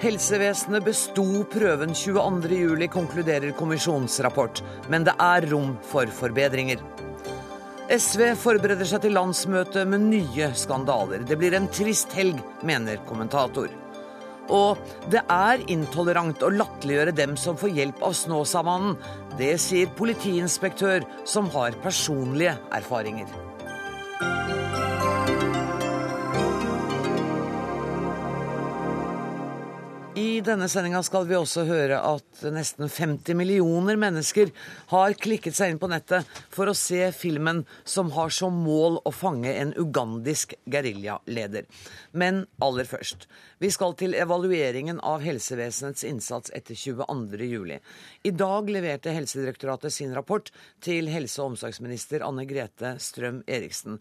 Helsevesenet besto prøven 22.07, konkluderer kommisjonsrapport. Men det er rom for forbedringer. SV forbereder seg til landsmøte med nye skandaler. Det blir en trist helg, mener kommentator. Og det er intolerant å latterliggjøre dem som får hjelp av Snåsamannen. Det sier politiinspektør som har personlige erfaringer. I denne sendinga skal vi også høre at nesten 50 millioner mennesker har klikket seg inn på nettet for å se filmen som har som mål å fange en ugandisk geriljaleder. Men aller først. Vi skal til evalueringen av helsevesenets innsats etter 22.07. I dag leverte Helsedirektoratet sin rapport til helse- og omsorgsminister Anne Grete Strøm Eriksen.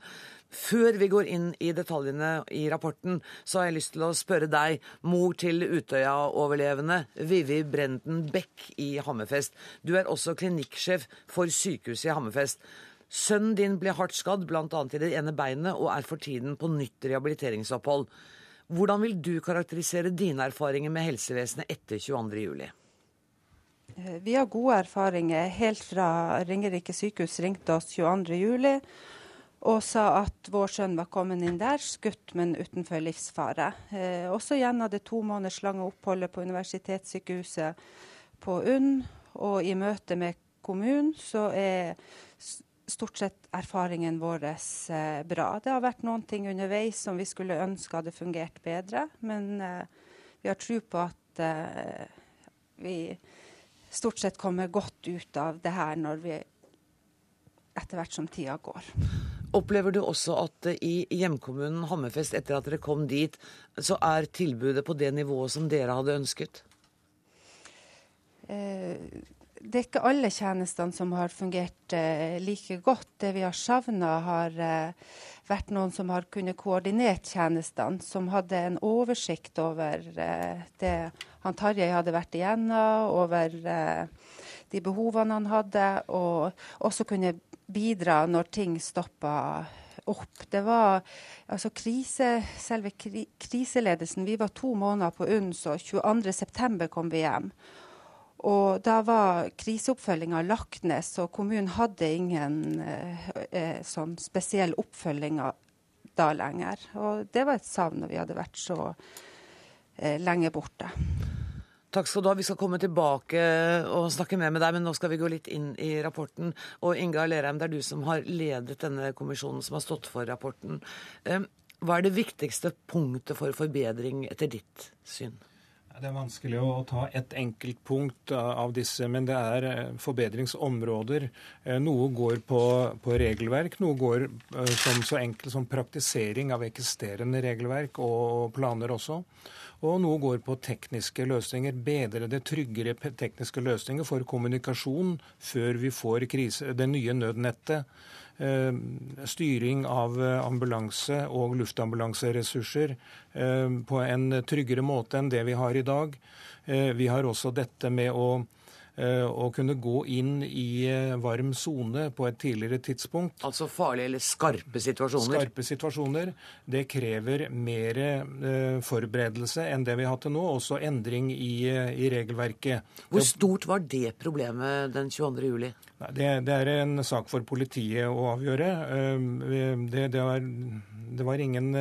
Før vi går inn i detaljene i rapporten, så har jeg lyst til å spørre deg, mor til Utøya-overlevende, Vivi Brenden Beck i Hammerfest. Du er også klinikksjef for sykehuset i Hammerfest. Sønnen din ble hardt skadd, bl.a. i det ene beinet, og er for tiden på nytt rehabiliteringsopphold. Hvordan vil du karakterisere dine erfaringer med helsevesenet etter 22.07? Vi har gode erfaringer. Helt fra Ringerike sykehus ringte oss 22.07 og sa at vår sønn var kommet inn der, skutt, men utenfor livsfare. Eh, også gjennom det to måneders lange oppholdet på universitetssykehuset på UNN og i møte med kommunen, så er stort sett erfaringen vår eh, bra. Det har vært noen ting underveis som vi skulle ønske hadde fungert bedre, men eh, vi har tro på at eh, vi stort sett kommer godt ut av det her når vi etter hvert som tida går. Opplever du også at i hjemkommunen Hammerfest, etter at dere kom dit, så er tilbudet på det nivået som dere hadde ønsket? Eh, det er ikke alle tjenestene som har fungert eh, like godt. Det vi har savna, har eh, vært noen som har kunnet koordinert tjenestene, som hadde en oversikt over eh, det han Tarjei hadde vært igjennom, over eh, de behovene han hadde, og også kunne bidra når ting stoppa opp. Det var altså krise, selve kri, kriseledelsen. Vi var to måneder på UNS, og 22.9 kom vi hjem. Og da var kriseoppfølginga lagt ned, så kommunen hadde ingen eh, eh, sånn spesiell oppfølging da lenger. Og det var et savn når vi hadde vært så eh, lenge borte. Takk skal du ha. Vi skal komme tilbake og snakke mer med deg, men nå skal vi gå litt inn i rapporten. Og Inga Lerheim, det er du som har ledet denne kommisjonen som har stått for rapporten. Hva er det viktigste punktet for forbedring etter ditt syn? Det er vanskelig å ta ett enkelt punkt av disse, men det er eh, forbedringsområder. Eh, noe går på, på regelverk, noe går eh, som så enkelt som praktisering av eksisterende regelverk og planer også. Og noe går på tekniske løsninger. Bedrede, tryggere tekniske løsninger for kommunikasjon før vi får krise, det nye nødnettet. Eh, styring av eh, ambulanse- og luftambulanseressurser eh, på en tryggere måte enn det vi har i dag. Vi har også dette med å å kunne gå inn i eh, varm sone på et tidligere tidspunkt. Altså farlige eller skarpe situasjoner? Skarpe situasjoner. Det krever mer eh, forberedelse enn det vi har hatt til nå. Også endring i, i regelverket. Hvor stort var det problemet den 22. juli? Det, det, er en sak for politiet å avgjøre. Det, det, var, det var, ingen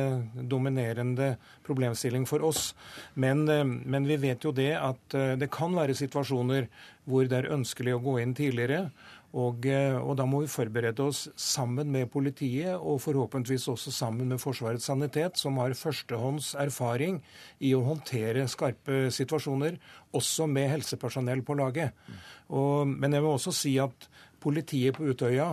dominerende problemstilling for oss. Men, men vi vet jo det at det kan være situasjoner hvor det er ønskelig å gå inn tidligere. Og, eh, og, da må vi forberede oss sammen med politiet, og forhåpentligvis også sammen med Forsvarets sanitet, som har førstehånds erfaring i å håndtere skarpe situasjoner, også med helsepersonell på laget. Og, men jeg vil også si at politiet på Utøya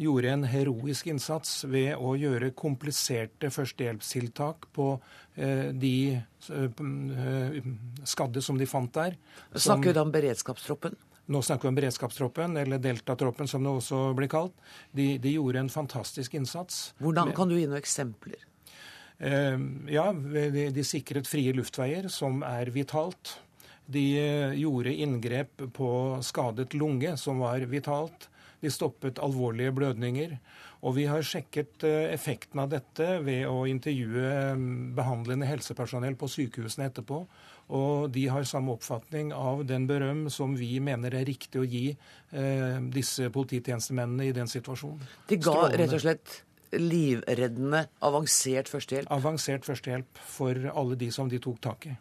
gjorde en heroisk innsats ved å gjøre kompliserte førstehjelpstiltak på de eh, skadde som de fant der. Snakker du om beredskapstroppen? Nå snakker vi om beredskapstroppen, eller deltatroppen som det også blir kalt. De, de gjorde en fantastisk innsats. Hvordan Kan du gi noen eksempler? Eh, ja, de, de sikret frie luftveier, som er vitalt. De eh, gjorde inngrep på skadet lunge, som var vitalt. De stoppet alvorlige blødninger. Og vi har sjekket effekten av dette ved å intervjue behandlende helsepersonell på sykehusene etterpå. Og de har samme oppfatning av den berøm som vi mener er riktig å gi eh, disse polititjenestemennene i den situasjonen. De ga Strålende. rett og slett livreddende, avansert førstehjelp? Avansert førstehjelp for alle de som de tok tak i.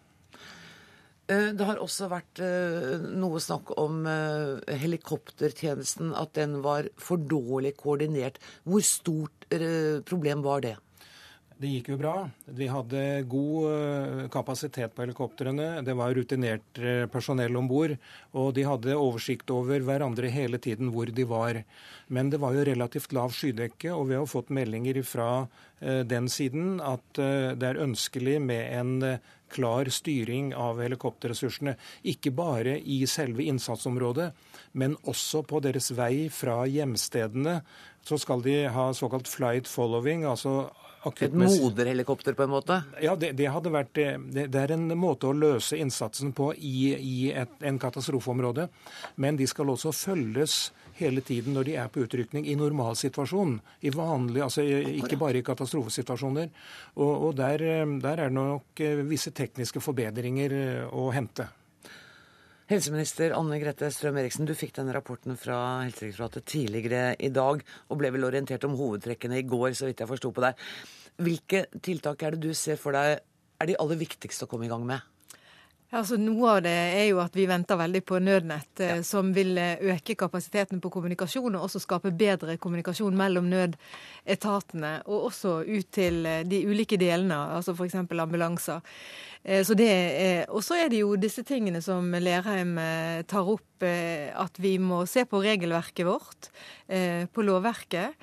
Eh, det har også vært eh, noe snakk om eh, helikoptertjenesten, at den var for dårlig koordinert. Hvor stort problem var det? Det gikk jo bra. Vi hadde god kapasitet på helikoptrene. Det var rutinert personell om bord. Og de hadde oversikt over hverandre hele tiden hvor de var. Men det var jo relativt lav skydekke, og vi har fått meldinger fra den siden at det er ønskelig med en klar styring av helikopterressursene. Ikke bare i selve innsatsområdet, men også på deres vei fra hjemstedene. Så skal de ha såkalt flight following, altså et moderhelikopter, på en måte? Ja, det, det hadde vært det, det, er en måte å løse innsatsen på i, i et, en katastrofeområde. Men de skal også følges hele tiden når de er på utrykning i normalsituasjonen. I vanlig, altså Ikke bare i katastrofesituasjoner. Og, og der, der er det nok eh, visse tekniske forbedringer eh, å hente. Helseminister Anne Grete Strøm-Eriksen, du fikk denne rapporten fra Helsedirektoratet tidligere i dag, og ble vel orientert om hovedtrekkene i går, så vidt jeg forsto på deg. Hvilke tiltak er det du ser for deg er de aller viktigste å komme i gang med? Altså, noe av det er jo at vi venter veldig på Nødnett, eh, ja. som vil eh, øke kapasiteten på kommunikasjon og også skape bedre kommunikasjon mellom nødetatene, og også ut til eh, de ulike delene, altså f.eks. ambulanser. Så det Og så er det jo disse tingene som Lerheim tar opp, at vi må se på regelverket vårt, på lovverket.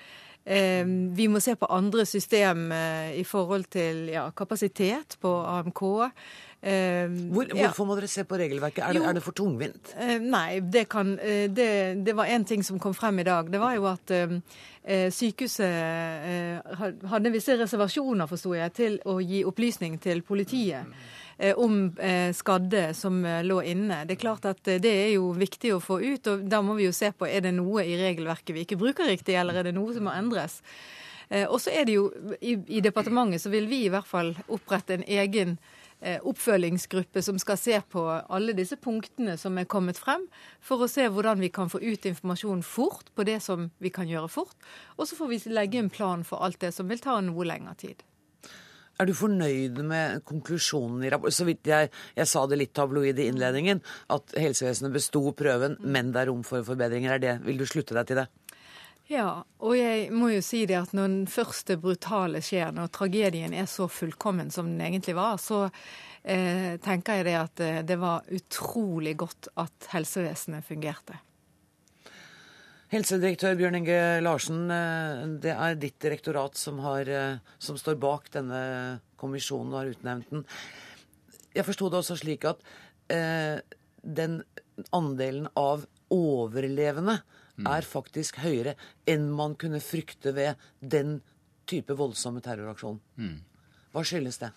Vi må se på andre system i forhold til ja, kapasitet på AMK. Hvor, hvorfor må dere se på regelverket? Er det, er det for tungvint? nei, det, kan, det, det var én ting som kom frem i dag. Det var jo at sykehuset hadde visse reservasjoner, forsto jeg, til å gi opplysning til politiet om skadde som lå inne. Det er klart at det er jo viktig å få ut, og da må vi jo se på er det noe i regelverket vi ikke bruker riktig, eller er det noe som må endres. Og så er det jo i, i departementet så vil vi i hvert fall opprette en egen Eh, oppfølgingsgruppe som skal se på alle disse punktene som er kommet frem, for å se hvordan vi kan få ut informasjon fort på det som vi kan gjøre fort. Og så får vi legge en plan for alt det som vil ta noe lengre tid. Er du fornøyd med konklusjonen i rapporten? Så vidt jeg, jeg sa det litt tabloid i innledningen, at helsevesenet besto prøven, men det er rom for forbedringer. Er det, vil du slutte deg til det? Ja, og jeg må jo si det at når den første brutale skjer, når tragedien er så fullkommen som den egentlig var, så eh, tenker jeg det at eh, det var utrolig godt at helsevesenet fungerte. Helsedirektør Bjørn Inge Larsen, eh, det er ditt direktorat som, har, eh, som står bak denne kommisjonen og har utnevnt den. Jeg forsto det også slik at eh, den andelen av overlevende Mm. er faktisk høyere enn man kunne frykte ved den type voldsomme terroraksjon. Mm. Hva skyldes det?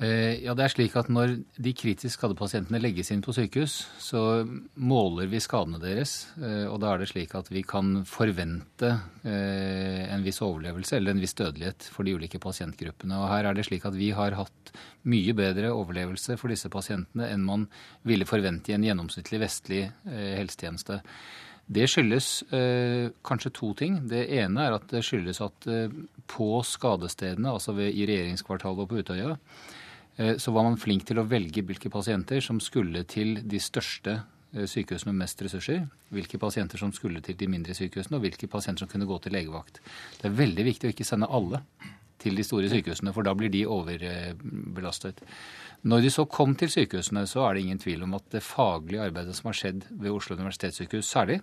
Eh, ja, det er slik at Når de kritisk skadde pasientene legges inn på sykehus, så måler vi skadene deres. Eh, og Da er det slik at vi kan forvente eh, en viss overlevelse eller en viss dødelighet for de ulike pasientgruppene. Og Her er det slik at vi har hatt mye bedre overlevelse for disse pasientene enn man ville forvente i en gjennomsnittlig vestlig helsetjeneste. Det skyldes eh, kanskje to ting. Det ene er at det skyldes at eh, på skadestedene, altså ved, i regjeringskvartalet og på Utøya, så var man flink til å velge hvilke pasienter som skulle til de største eh, sykehusene med mest ressurser, hvilke pasienter som skulle til de mindre sykehusene, og hvilke pasienter som kunne gå til legevakt. Det er veldig viktig å ikke sende alle til de store sykehusene, for da blir de overbelastet. Når de så kom til sykehusene, så er det ingen tvil om at det faglige arbeidet som har skjedd ved Oslo universitetssykehus særlig,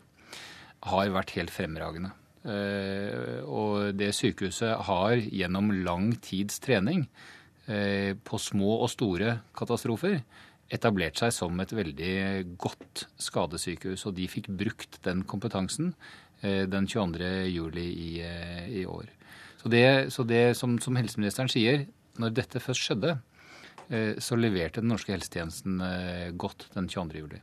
har vært helt fremragende. Eh, og det sykehuset har gjennom lang tids trening Eh, på små og store katastrofer etablert seg som et veldig godt skadesykehus. Og de fikk brukt den kompetansen eh, den 22. juli i, eh, i år. Så det, så det som, som, helseministeren sier, når dette først skjedde, så leverte den norske helsetjenesten godt den 22. juli.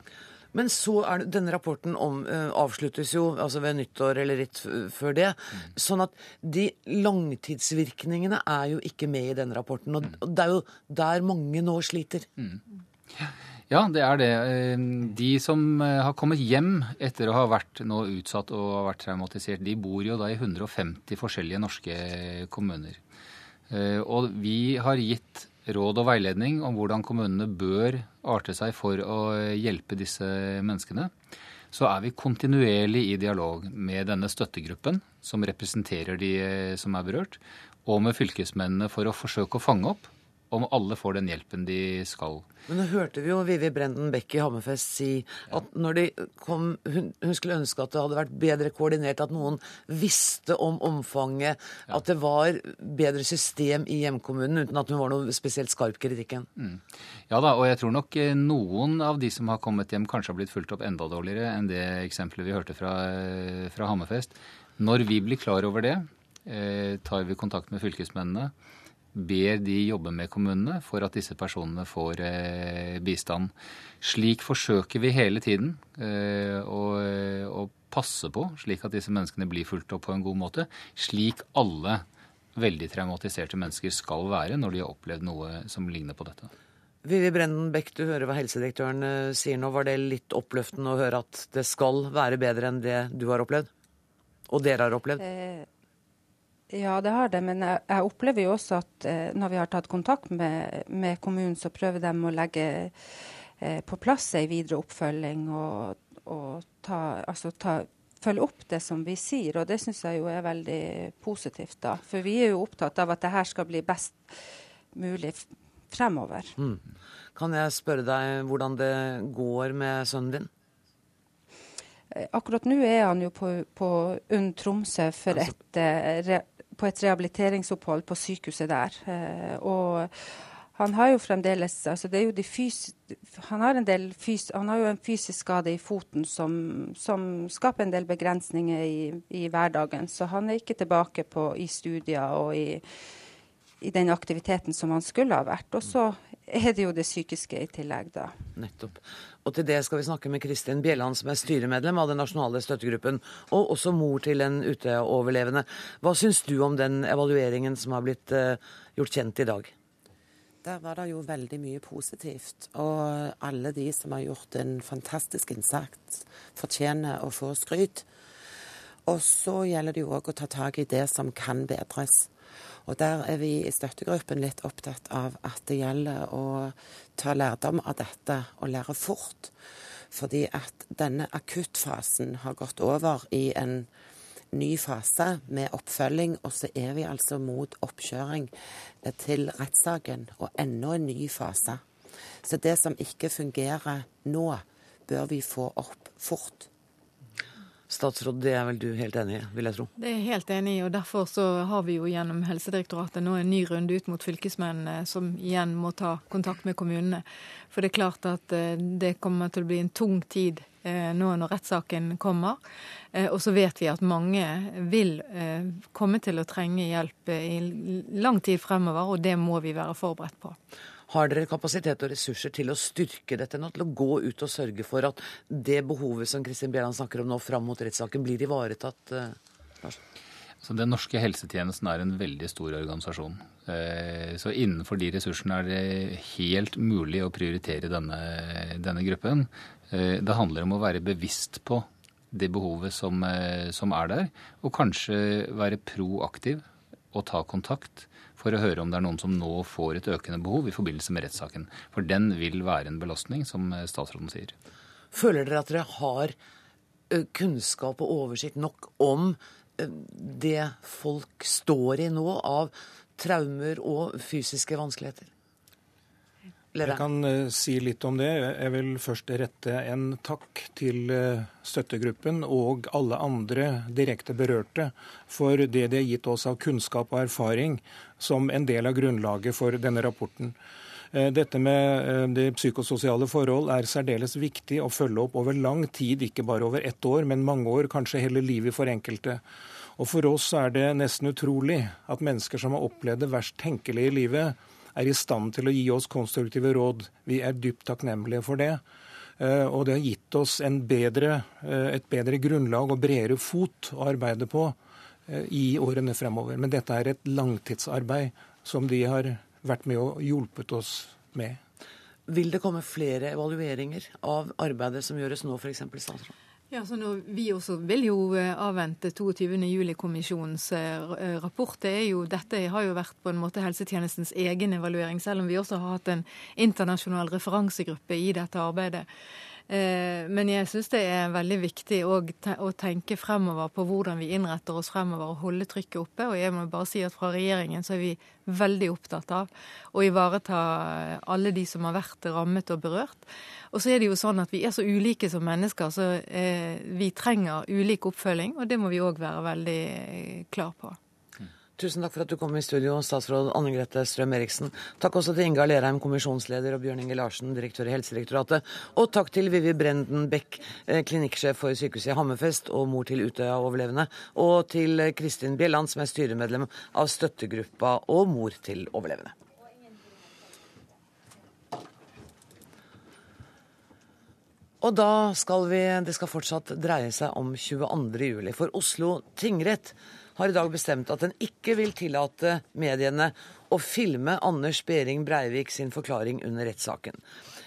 Men så er det, denne rapporten om, uh, avsluttes jo altså ved nyttår eller litt før det. Mm. Sånn at de langtidsvirkningene er jo ikke med i denne rapporten. Og, og det er jo der mange nå sliter. Mm. Ja, det er det. Eh, de som eh, har kommet hjem etter å ha vært nå utsatt og har vært traumatisert, de bor jo da i 150 forskjellige norske kommuner. Eh, og vi har gitt råd og veiledning om hvordan kommunene bør arte seg for å hjelpe disse menneskene. Så er vi kontinuerlig i dialog med denne støttegruppen, som representerer de som er berørt, og med fylkesmennene for å forsøke å fange opp om alle får den hjelpen de skal. Men nå hørte vi jo Vivi Brenden Beck i Hammerfest si at når de kom, hun, hun, skulle ønske at det hadde vært bedre koordinert, at noen visste om omfanget, ja. at det var bedre system i hjemkommunen, uten at hun var noe spesielt skarp kritikken. Mm. Ja da, og jeg tror nok eh, noen av de som har kommet hjem, kanskje har blitt fulgt opp enda dårligere enn det eksempelet vi hørte fra, eh, fra Hammerfest. Når vi blir klar over det, eh, tar vi kontakt med fylkesmennene ber de jobbe med kommunene for at disse personene får eh, bistand. Slik forsøker vi hele tiden eh, å, passe på, slik at disse menneskene blir fulgt opp på en god måte. Slik alle veldig traumatiserte mennesker skal være når de har opplevd noe som ligner på dette. Vivi Brenden Bech, du hører hva helsedirektøren eh, sier nå. Var det litt oppløftende å høre at det skal være bedre enn det du har opplevd? Og dere har opplevd? Eh, ja, det har det. Men jeg, jeg opplever jo også at eh, når vi har tatt kontakt med, med kommunen, så prøver de å legge eh, på plass ei videre oppfølging og, og ta, altså ta, følge opp det som vi sier. Og det syns jeg jo er veldig positivt, da. For vi er jo opptatt av at det her skal bli best mulig fremover. Mm. Kan jeg spørre deg hvordan det går med sønnen din? Eh, akkurat nå er han jo på, på UNN Tromsø for altså- et eh, på et rehabiliteringsopphold på sykehuset der. Eh, og han har jo fremdeles altså jo fys, han, har fys, han har jo en fysisk skade i foten som, som skaper en del begrensninger i, i, hverdagen. Så han er ikke tilbake på, i studier og i, i den aktiviteten som han skulle ha vært. Og så er det jo det psykiske i tillegg, da. Nettopp. Og til det skal vi snakke med Kristin Bjelland, som er styremedlem av den nasjonale støttegruppen, og også mor til en Utøya-overlevende. Hva syns du om den evalueringen som har blitt uh, gjort kjent i dag? Der var det jo veldig mye positivt. Og alle de som har gjort en fantastisk innsats, fortjener å få skryt. Og så gjelder det jo òg å ta tak i det som kan bedres. Og der er vi i støttegruppen litt opptatt av at det gjelder å ta lærdom av dette og lære fort. Fordi at denne akuttfasen har gått over i en ny fase med oppfølging, og så er vi altså mot oppkjøring til rettssaken og enda en ny fase. Så det som ikke fungerer nå, bør vi få opp fort. Statsråd, det er vel du helt enig i, vil jeg tro? Det er jeg helt enig i, og derfor så har vi jo gjennom Helsedirektoratet nå en ny runde ut mot fylkesmennene, som igjen må ta kontakt med kommunene. For det er klart at eh, det kommer til å bli en tung tid eh, nå når rettssaken kommer. Eh, og så vet vi at mange vil komme til å trenge hjelp i lang tid fremover, og det må vi være forberedt på. Har dere kapasitet og ressurser til å styrke dette nå, til å gå ut og sørge for at det behovet som Kristin Bjelland snakker om nå fram mot rettssaken, blir ivaretatt? Lars? så Den norske helsetjenesten er en veldig stor organisasjon. Eh, så innenfor de ressursene er det helt mulig å prioritere denne, denne gruppen. Eh, det handler om å være bevisst på det behovet som, som er der, og kanskje være proaktiv og ta kontakt for å høre om det er noen som nå får et økende behov i forbindelse med rettssaken. For den vil være en belastning, som eh, statsråden sier. Føler dere at dere har kunnskap og oversikt nok om det folk står i nå av traumer og fysiske vanskeligheter? Jeg kan uh, si litt om det. Jeg vil først rette en takk til uh, støttegruppen og alle andre direkte berørte for det de har gitt oss av kunnskap og erfaring som en del av grunnlaget for denne rapporten. Uh, dette med det psykososiale forhold er særdeles viktig å følge opp over lang tid, ikke bare over ett år, men mange år, kanskje hele livet for enkelte. Og For oss er det nesten utrolig at mennesker som har opplevd det verst tenkelige i livet, er i stand til å gi oss konstruktive råd. Vi er dypt takknemlige for det. Og det har gitt oss bedre, et bedre grunnlag og bredere fot å arbeide på i årene fremover. Men dette er et langtidsarbeid som de har vært med og hjulpet oss med. Vil det komme flere evalueringer av arbeidet som gjøres nå, f.eks. statsråd? Ja, så nå, Vi også vil jo eh, avvente 22.07-kommisjonens eh, rapport. Det er jo, dette har jo vært på en måte helsetjenestens egen evaluering, selv om vi også har hatt en internasjonal referansegruppe i dette arbeidet. Eh, men jeg syns det er veldig viktig å tenke fremover på hvordan vi innretter oss fremover og holde trykket oppe. Og jeg må bare si at fra regjeringen så er vi veldig opptatt av å ivareta alle de som har vært rammet og berørt. Og så er det jo sånn at vi er så ulike som mennesker, så eh, vi trenger ulik oppfølging. Og det må vi òg være veldig klar på. Tusen takk for at du kom i studio, statsråd Anne Grete Strøm-Eriksen. Takk også til Inga Lerheim, kommisjonsleder, og Bjørn Inge Larsen, direktør i Helsedirektoratet. Og takk til Vivi Brenden Beck, eh, klinikksjef for sykehuset i Hammerfest og mor til Utøya-overlevende. Og til Kristin Bjelland, som er styremedlem av støttegruppa og mor til overlevende. Og da skal vi Det skal fortsatt dreie seg om 22. juli. For Oslo tingrett har i dag bestemt at den ikke vil tillate mediene å filme Anders Behring Breivik sin forklaring under rettssaken.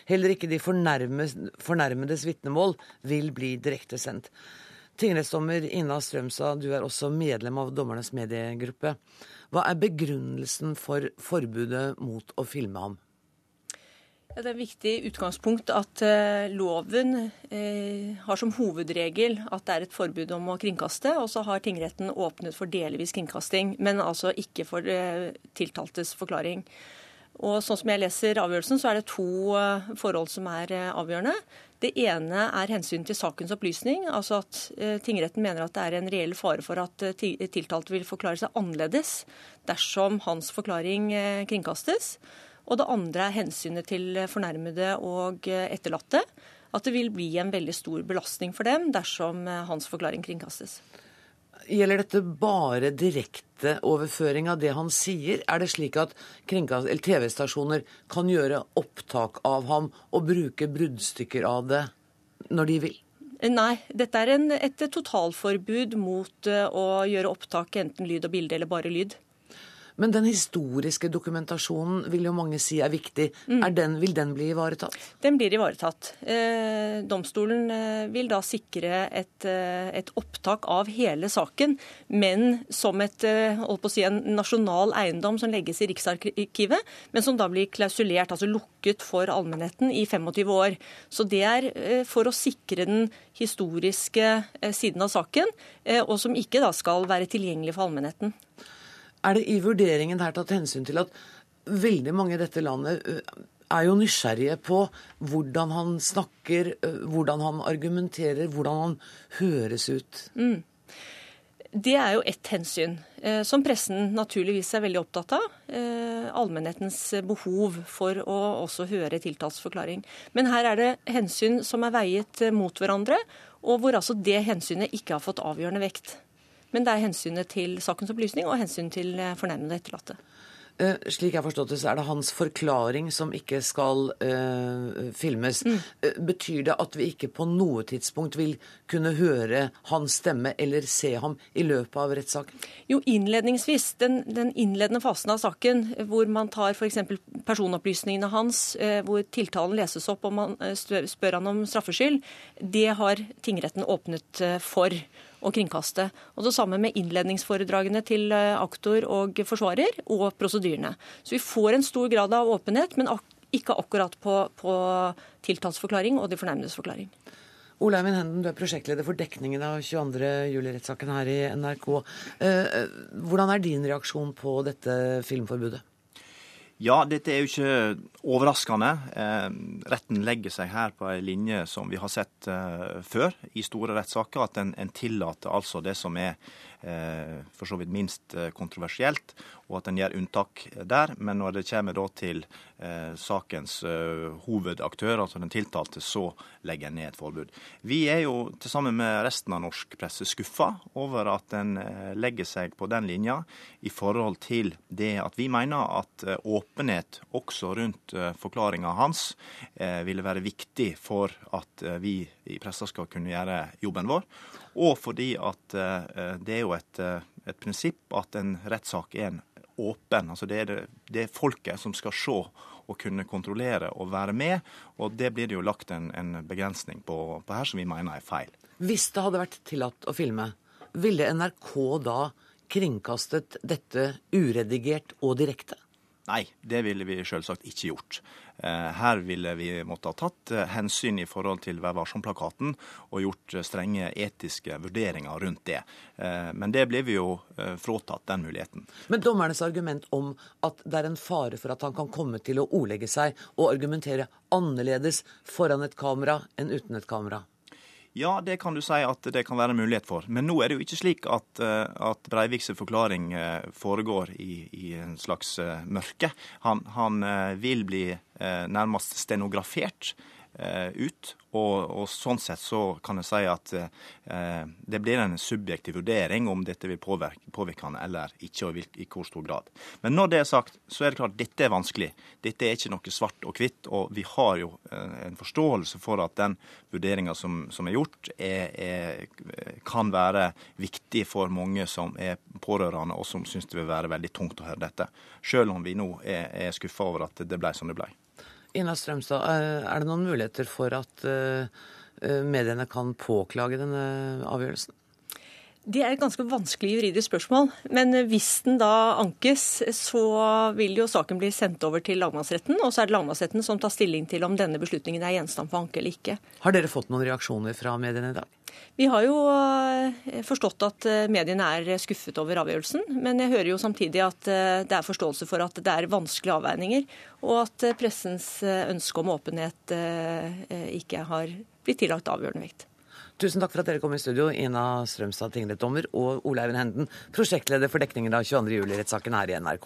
Heller ikke de fornærmedes vitnemål vil bli direktesendt. Tingrettsdommer Ina Strømstad, du er også medlem av dommernes mediegruppe. Hva er begrunnelsen for forbudet mot å filme ham? Det er et viktig utgangspunkt at uh, loven uh, har som hovedregel at det er et forbud om å kringkaste, og så har tingretten åpnet for delvis kringkasting, men altså ikke for uh, tiltaltes forklaring. Og sånn som jeg leser avgjørelsen, så er det to forhold som er avgjørende. Det ene er hensyn til sakens opplysning, altså at tingretten mener at det er en reell fare for at tiltalte vil forklare seg annerledes dersom hans forklaring kringkastes. Og det andre er hensynet til fornærmede og etterlatte. At det vil bli en veldig stor belastning for dem dersom hans forklaring kringkastes. Gjelder dette bare direkteoverføring av det han sier? Er det slik at TV-stasjoner kan gjøre opptak av ham og bruke bruddstykker av det når de vil? Nei, dette er en, et totalforbud mot å gjøre opptak enten lyd og bilde eller bare lyd. Men den historiske dokumentasjonen vil jo mange si er viktig. Mm. Er den, vil den bli ivaretatt? Den blir ivaretatt. Eh, domstolen eh, vil da sikre et, eh, et, opptak av hele saken, men som et, eh, si, en nasjonal eiendom som legges i Riksarkivet, men som da blir klausulert, altså lukket for allmennheten i 25 år. Så det er for å sikre den historiske siden av saken, og som ikke da skal være tilgjengelig for allmennheten. Er det i vurderingen her tatt hensyn til at veldig mange i dette landet er jo nysgjerrige på hvordan han snakker, hvordan han argumenterer, hvordan han høres ut? Mm. Det er jo ett hensyn, som pressen naturligvis er veldig opptatt av. Allmennhetens behov for å også høre tiltalsforklaring. Men her er det hensyn som er veiet mot hverandre, og hvor altså det hensynet ikke har fått avgjørende vekt. Men det er hensynet til sakens opplysning og hensynet til eh, fornærmede etterlatte. Uh, slik jeg har forstått det, så er det hans forklaring som ikke skal uh, filmes. Mm. Uh, betyr det at vi ikke på noe tidspunkt vil kunne høre hans stemme eller se ham i løpet av rettssaken? Jo, innledningsvis. Den, den, innledende fasen av saken, hvor man tar f.eks. personopplysningene hans, hvor tiltalen leses opp og man spør han om straffskyld, det har tingretten åpnet for og kringkaste. Og Det samme med innledningsforedragene til eh, aktor og forsvarer, og prosedyrene. Så vi får en stor grad av åpenhet, men ikke akkurat på, på tiltalsforklaring og de fornærmedes forklaring. Eivind Henden, du er prosjektleder for dekningen av 22. juli-rettssaken her i NRK. Eh, hvordan er din reaksjon på dette filmforbudet? Ja, dette er jo ikke overraskende. Eh, retten legger seg her på en linje som vi har sett eh, før i store rettssaker, at en, en, tillater altså det som er for så vidt minst kontroversielt, og at en gjør unntak der. Men når det kommer da til sakens hovedaktør, altså den tiltalte, så legger en ned et forbud. Vi er jo til sammen med resten av norsk presse skuffa over at en legger seg på den linja i forhold til det at vi mener at åpenhet også rundt forklaringa hans ville være viktig for at vi i pressa skal kunne gjøre jobben vår. Og fordi at eh, det er jo et, eh, et prinsipp at en rettssak er en åpen. altså det er, det, det er, folket som skal se og kunne kontrollere og være med. Og det blir det jo lagt en, en begrensning på, på her som vi mener er feil. Hvis det hadde vært tillatt å filme, ville NRK da kringkastet dette uredigert og direkte? Nei, det ville vi selvsagt ikke gjort. Eh, her ville vi måtte ha tatt eh, hensyn i forhold til Vær varsom-plakaten og gjort eh, strenge etiske vurderinger rundt det. Men det ble vi jo fråtatt, den muligheten. Men dommernes argument om at det er en fare for at han kan komme til å ordlegge seg og argumentere annerledes foran et kamera enn uten et kamera? Ja, det kan du si at det kan være en mulighet for. Men nå er det jo ikke slik at, eh, at Breiviks forklaring eh, foregår i, i en slags eh, mørke. Han, han vil bli nærmest stenografert ut og, og, sånn sett så kan jeg si at eh, det blir en subjektiv vurdering om dette vil påvirke, påvirke han eller ikke, og i hvor stor grad. Men når det er sagt, så er det klart at dette er vanskelig. Dette er ikke noe svart og hvitt. Og vi har jo eh, en forståelse for at den vurderinga som, som, er gjort, er, er, kan være viktig for mange som er pårørende, og som syns det vil være veldig tungt å høre dette. Selv om vi nå er, er skuffa over at det ble som det ble. Ina Strømstad, eh, er det noen muligheter for at eh, eh, mediene kan påklage denne avgjørelsen? Det er et ganske vanskelig juridisk spørsmål. Men hvis den da ankes, så vil jo saken bli sendt over til lagmannsretten. Og så er det lagmannsretten som tar stilling til om denne beslutningen er gjenstand for anke eller ikke. Har dere fått noen reaksjoner fra mediene i dag? Vi har jo eh, forstått at eh, mediene er skuffet over avgjørelsen. Men jeg hører jo samtidig at eh, det er forståelse for at det er vanskelige avveininger, og at pressens ønske om åpenhet ikke har blitt tillagt avgjørende vekt. Tusen takk for at dere kom i studio, Ina Strømstad tingrettdommer og Ole Eivind Henden, prosjektleder for dekningen av 22.07-rettssaken her i NRK.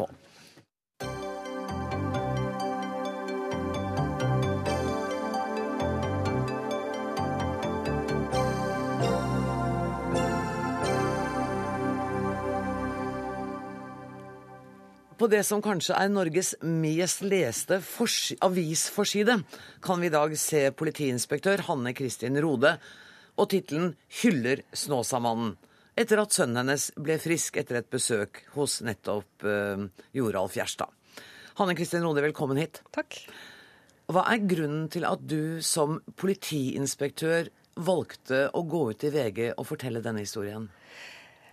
På det som kanskje er Norges mest leste avisforside, kan vi i dag se politiinspektør Hanne Kristin Rode og tittelen 'Hyller Snåsamannen', etter at sønnen hennes ble frisk etter et besøk hos nettopp uh, Joralf Gjerstad. Hanne Kristin Rode, velkommen hit. Takk. Hva er grunnen til at du som politiinspektør valgte å gå ut i VG og fortelle denne historien?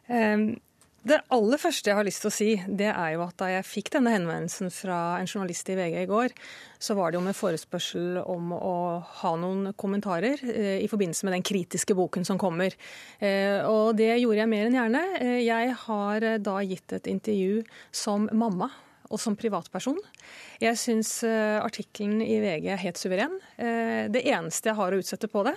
Um, det aller første jeg har lyst til å si, det er jo at da jeg fikk denne henvendelsen fra en journalist i VG i går, så var det jo med forespørsel om å ha noen kommentarer eh, i forbindelse med den kritiske boken som kommer. Eh, og det gjorde jeg mer enn gjerne. Eh, jeg har eh, da gitt et intervju som mamma og som privatperson. Jeg syns uh, artikkelen i VG er helt suveren. Uh, det eneste jeg har å utsette på det,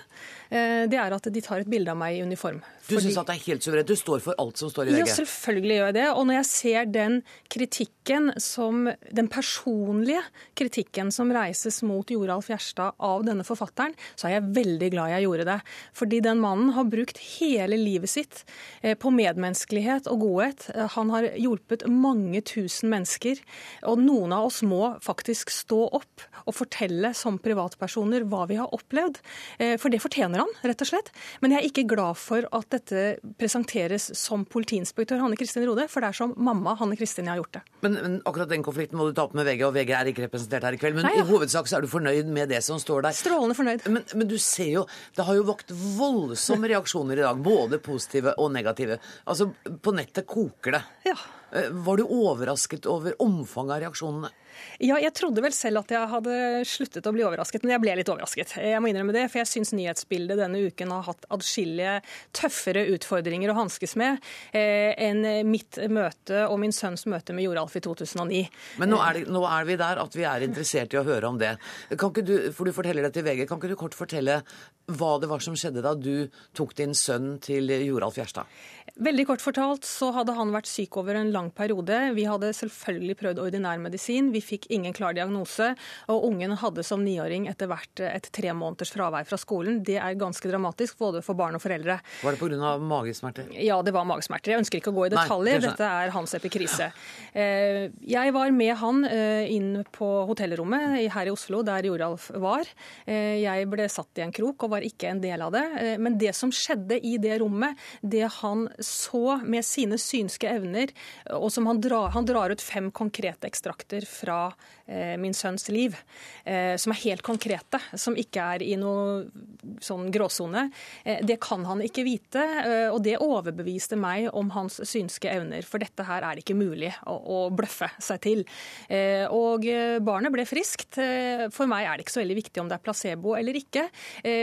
uh, det er at de tar et bilde av meg i uniform. Du syns at det er helt suverent? Du står for alt som står i VG? Ja, selvfølgelig gjør jeg det. Og når jeg ser den kritikken som Den personlige kritikken som reises mot Joralf Gjerstad av denne forfatteren, så er jeg veldig glad jeg gjorde det. Fordi den mannen har brukt hele livet sitt på medmenneskelighet og godhet. Han har hjulpet mange tusen mennesker. Og noen av oss må faktisk stå opp og fortelle som privatpersoner hva vi har opplevd. Eh, for det fortjener han, rett og slett. Men jeg er ikke glad for at dette presenteres som politiinspektør Hanne Kristin Rode, for det er som mamma Hanne Kristin jeg har gjort det. Men, men, akkurat den konflikten må du ta opp med VG, og VG er ikke representert her i kveld. Men Nei, ja. i hovedsak så er du fornøyd med det som står der. Strålende fornøyd. Men, men du ser jo, det har jo vakt voldsomme reaksjoner i dag. Både positive og negative. Altså, på nettet koker det. Ja. Eh, var du overrasket over omfanget av reaksjonene? Ja, jeg trodde vel selv at jeg hadde sluttet å bli overrasket, men jeg ble litt overrasket. Jeg må innrømme det, for jeg syns nyhetsbildet denne uken har hatt adskillige tøffere utfordringer å hanskes med eh, enn mitt møte og min sønns møte med Joralf i 2009. Men nå er, det, nå er, vi der at vi er interessert i å høre om det. Kan ikke du, for du forteller det til VG, kan ikke du kort fortelle hva det var som skjedde da du tok din sønn til Joralf Gjerstad? Veldig kort fortalt så hadde han vært syk over en lang periode. Vi hadde selvfølgelig prøvd ordinær medisin. Vi fikk ingen klar diagnose. Og ungen hadde som niåring etter hvert et tre måneders fravær fra skolen. Det er ganske dramatisk både for barn og foreldre. Var det pga. magesmerter? Ja, det var magesmerter. Jeg ønsker ikke å gå i detaljer. Nei, Dette er hans epikrise. Eh, jeg var med han eh, inn på hotellrommet her i Oslo, der Joralf var. Eh, jeg ble satt i en krok og var ikke en del av det. Men det som skjedde i det rommet, det han så med sine synske evner, og som han drar, han drar ut fem konkrete ekstrakter fra eh, min sønns liv, eh, som er helt konkrete, som ikke er i noe sånn gråsone. Eh, det kan han ikke vite, eh, og det overbeviste meg om hans synske evner, for dette her er det ikke mulig å, å bløffe seg til. Eh, og eh, barnet ble friskt. For meg er det ikke så veldig viktig om det er placebo eller ikke,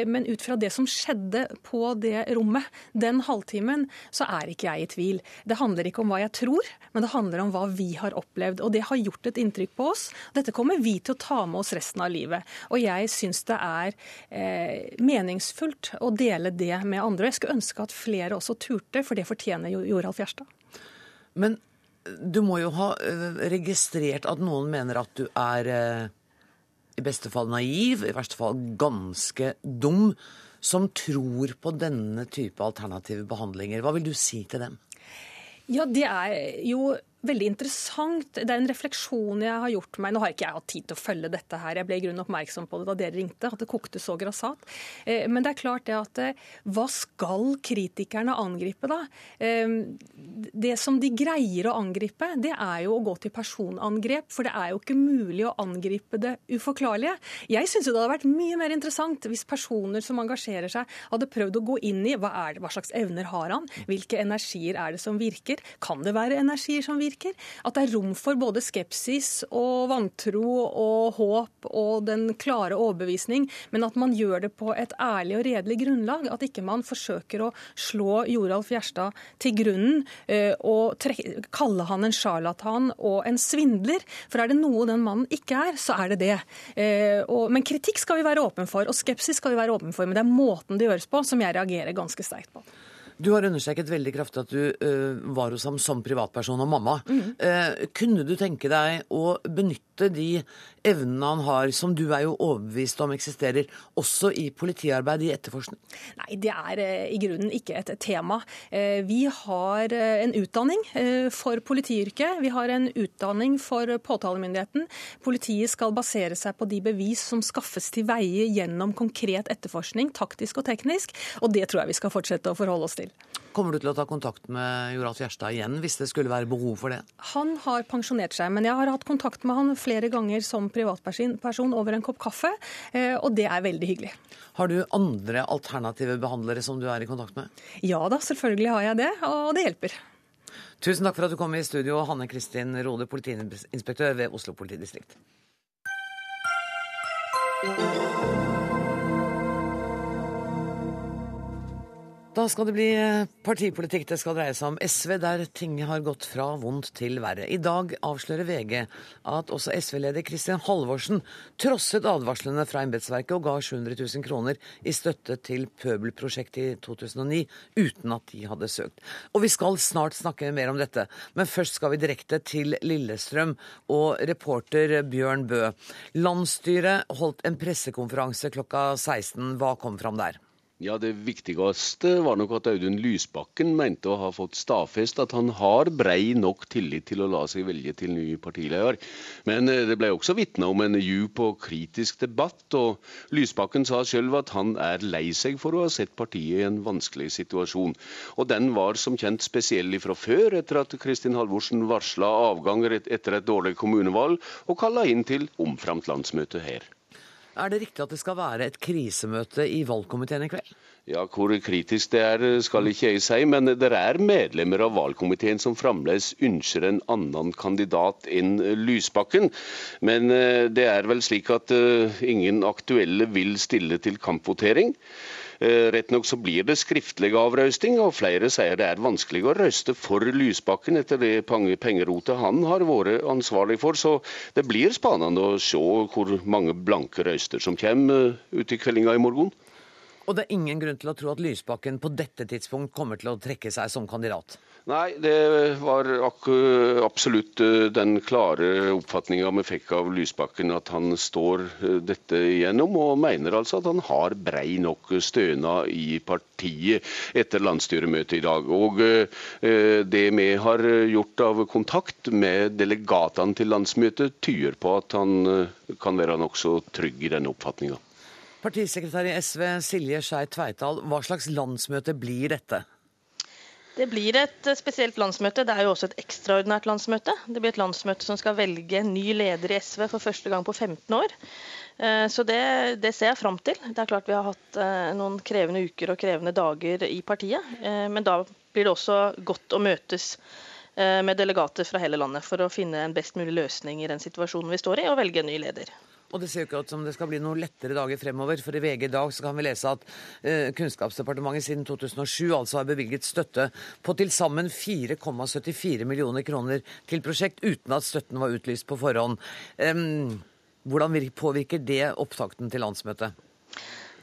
men ut fra det som skjedde på det rommet den halvtimen, så er ikke jeg i tvil. Det handler ikke om hva jeg tror, men det handler om hva vi har opplevd. Og det har gjort et inntrykk på oss. Dette kommer vi til å ta med oss resten av livet. Og jeg syns det er eh, meningsfullt å dele det med andre. Jeg skulle ønske at flere også turte, for det fortjener jo Joralf Gjerstad. Men du må jo ha eh, registrert at noen mener at du er eh, i beste fall naiv, i verste fall ganske dum som tror på denne type alternative behandlinger. Hva vil du si til dem? Ja, det er jo veldig interessant. Det er en refleksjon jeg har gjort meg. Nå har ikke jeg hatt tid til å følge dette her. Jeg ble i grunnen oppmerksom på det da dere ringte, at det kokte så grassat. Eh, men det er klart det at eh, hva skal kritikerne angripe, da? Eh, det som de greier å angripe, det er jo å gå til personangrep. For det er jo ikke mulig å angripe det uforklarlige. Jeg syns det hadde vært mye mer interessant hvis personer som engasjerer seg, hadde prøvd å gå inn i hva, det, hva slags evner har han, hvilke energier er det som virker, kan det være energier som virker? Virker. At det er rom for både skepsis og vantro og håp og den klare overbevisning, men at man gjør det på et ærlig og redelig grunnlag. At ikke man forsøker å slå Joralf Gjerstad til grunnen og og kalle han en sjarlatan og en svindler. For er det noe den mannen ikke er, så er det det. Eh, men kritikk skal vi være åpen for, og skepsis skal vi være åpen for. Men det er måten det gjøres på som jeg reagerer ganske sterkt på. Du har understreket veldig kraftig at du uh, var hos ham som privatperson og mamma. Mm. Uh, kunne du tenke deg å benytte de evnene han har, som du er jo overbevist om eksisterer, også i politiarbeid, i etterforskning? Nei, det er uh, i grunnen ikke et tema. vi har en utdanning for politiyrket. Vi har en utdanning for påtalemyndigheten. Politiet skal basere seg på de bevis som skaffes til veie gjennom konkret etterforskning, taktisk og teknisk, og det tror jeg vi skal fortsette å forholde oss til. Kommer du til å ta kontakt med Joralf Gjerstad igjen hvis det skulle være behov for det? Han har pensjonert seg, men jeg har hatt kontakt med han flere ganger som privatperson over en kopp kaffe, eh, og det er veldig hyggelig. Har du andre alternative behandlere som du er i kontakt med? Ja da, selvfølgelig har jeg det, og det hjelper. Tusen takk for at du kom i studio, Hanne Kristin Rode, politiinspektør ved Oslo politidistrikt. Da skal det bli eh, partipolitikk det skal dreie seg om. SV, der ting har gått fra vondt til verre. I dag avslører VG at også SV-leder Kristin Halvorsen trosset advarslene fra embetsverket og ga 700 000 kroner i støtte til Pøbelprosjektet i 2009, uten at de hadde søkt. Og vi skal snart snakke mer om dette, men først skal vi direkte til Lillestrøm og reporter Bjørn Bø. Landsstyret holdt en pressekonferanse klokka 16. Hva kom fram der? Ja, Det viktigste var nok at Audun Lysbakken mente å ha fått stadfest at han har brei nok tillit til å la seg velge til ny partileder. Men eh, det ble også vitna om en djup og kritisk debatt, og Lysbakken sa sjøl at han er lei seg for å ha sett partiet i en vanskelig situasjon. Og den var som kjent spesiell fra før, etter at Kristin Halvorsen varsla avganger etter et dårlig kommunevalg og kalla inn til omframt landsmøte her. Er det riktig at det skal være et krisemøte i valgkomiteen i kveld? Ja, Hvor kritisk det er, skal ikke jeg si, men det er medlemmer av valgkomiteen som fremdeles ønsker en annen kandidat enn Lysbakken. Men eh, det er vel slik at eh, ingen aktuelle vil stille til kampvotering. Eh, rett nok så blir det skriftlig avrøsting, og flere sier det er vanskelig å røste for Lysbakken etter det pengerotet han har vært ansvarlig for. Så det blir spennende å se hvor mange blanke røyster som kommer eh, ute i kveldinga i morgen. Og det er ingen grunn til å tro at Lysbakken på dette tidspunkt kommer til å trekke seg som kandidat? Nei, det var absolutt eh, den klare oppfatninga vi fikk av Lysbakken, at han står eh, dette igjennom, og mener altså at han har brei nok stønad i partiet etter landsstyremøtet i dag. Og eh, det vi har gjort av kontakt med delegatene til landsmøtet, tyder på at han kan være nokså trygg i denne oppfatninga. Partisekretær i SV Silje Skei Tveital, hva slags landsmøte blir dette? Det blir et spesielt landsmøte. Det er jo også et ekstraordinært landsmøte. Det blir et landsmøte som skal velge en ny leder i SV for første gang på 15 år. Eh, så det, det ser jeg fram til. Det er klart Vi har hatt eh, noen krevende uker og krevende dager i partiet. Eh, men da blir det også godt å møtes med delegater fra hele landet for å finne en best mulig løsning i den situasjonen vi står i, og velge en ny leder. Og det ser jo ikke ut som det skal bli noen lettere dager fremover. For i VG i dag så kan vi lese at eh, Kunnskapsdepartementet siden 2007 altså har bevilget støtte på til sammen 4,74 millioner kroner til prosjekt, uten at støtten var utlyst på forhånd. Hvordan påvirker det opptakten til landsmøtet?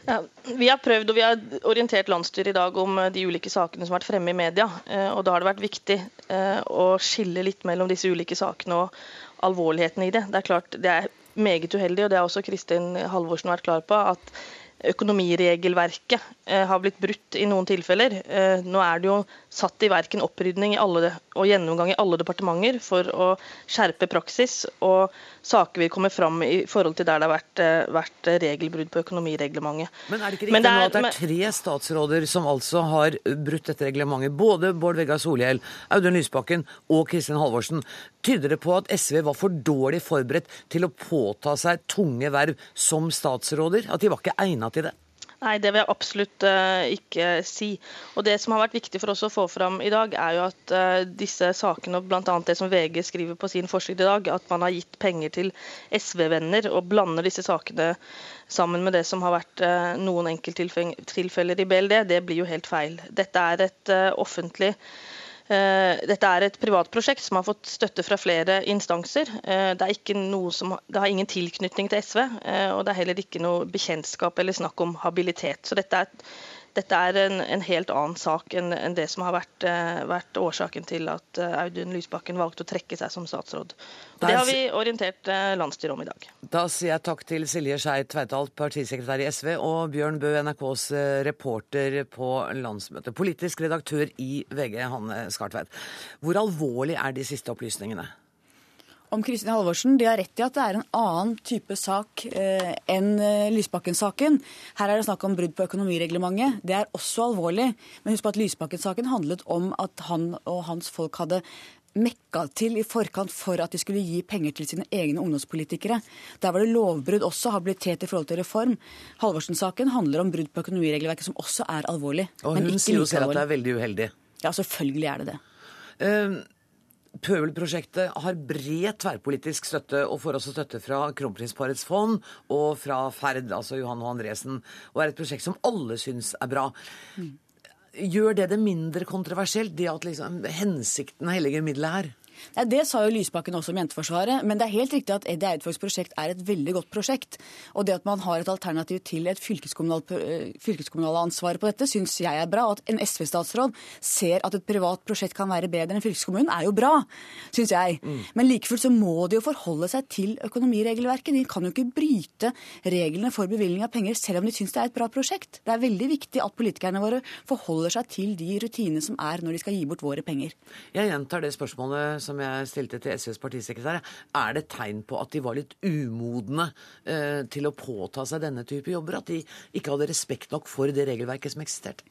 Ja, vi har prøvd og vi har orientert landsstyret i dag om eh, de ulike sakene som har vært fremme i media. Eh, og Da har det vært viktig å skille litt mellom disse ulike sakene og alvorligheten i det. Det er klart det er meget uheldig, og det har også Kristin Halvorsen vært klar på, at økonomiregelverket eh, har blitt brutt i noen tilfeller. Eh, nå er det jo satt i verk en opprydning i alle, og gjennomgang i alle departementer for å skjerpe praksis, og saker vil komme fram i forhold til der det har vært, eh, vært regelbrudd på økonomireglementet. Men er det ikke riktig nå at det er tre statsråder som altså har brutt dette reglementet? Både Bård Vegar Solhjell, Audun Lysbakken og Kristin Halvorsen. Tyder det på at SV var for dårlig forberedt til å påta seg tunge verv som statsråder? At de var ikke egna til det? Nei, det vil jeg absolutt uh, ikke si. Og Det som har vært viktig for oss å få fram i dag, er jo at uh, disse sakene, og bl.a. det som VG skriver på sin forside i dag, at man har gitt penger til SV-venner og blander disse sakene sammen med det som har vært uh, noen enkelttilfeller i BLD, det blir jo helt feil. Dette er et offentlig Eh, dette er et privat prosjekt som har fått støtte fra flere instanser. Eh, det, som, det, har ingen tilknytning til SV, eh, og det er heller ikke noe bekjentskap eller snakk om habilitet. Så dette er dette er en, en, helt annen sak enn, en det som har vært, uh, vært, årsaken til at uh, Audun Lysbakken valgte å trekke seg som statsråd. Og det har vi orientert uh, landsstyret om i dag. Da sier jeg takk til Silje Skei Tveitalt, partisekretær i SV, og Bjørn Bø, NRKs reporter på landsmøtet. Politisk redaktør i VG, Hanne Skartveit. Hvor alvorlig er de siste opplysningene? Om Kristin Halvorsen. De har rett i at det er en annen type sak eh, enn eh, Lysbakken-saken. Her er det snakk om brudd på økonomireglementet. Det er også alvorlig. Men husk på at Lysbakken-saken handlet om at han og hans folk hadde mekka til i forkant for at de skulle gi penger til sine egne ungdomspolitikere. Der var det lovbrudd også, habilitet i forhold til reform. Halvorsen-saken handler om brudd på økonomiregelverket, som også er alvorlig. Og hun sier jo selv at det er veldig uheldig. Ja, selvfølgelig er det det. Uh, Pøbelprosjektet har bred tverrpolitisk støtte, og får også støtte fra Kronprinsparets fond og fra Ferd, altså Johan og Andresen, og er et prosjekt som alle syns er bra. Gjør det det mindre kontroversielt, det at liksom hensikten helliger middelet her? Nei, Det sa jo Lysbakken også om Jenteforsvaret. Men det er helt riktig at Eddie Eidfogs prosjekt er et veldig godt prosjekt. Og det at man har et alternativ til et fylkeskommunalt, eh, ansvar på dette, syns jeg er bra. Og at en SV-statsråd ser at et privat prosjekt kan være bedre enn fylkeskommunen, er jo bra, syns jeg. Mm. Men like fullt så må de jo forholde seg til økonomiregelverket. De kan jo ikke bryte reglene for bevilgning av penger selv om de syns det er et bra prosjekt. Det er veldig viktig at politikerne våre forholder seg til de rutinene som er når de skal gi bort våre penger. Jeg gjentar det spørsmålet som jeg stilte til SVs partisekretær, er det tegn på at de var litt umodne eh, til å påta seg denne type jobber? At de ikke hadde respekt nok for det regelverket som eksisterte?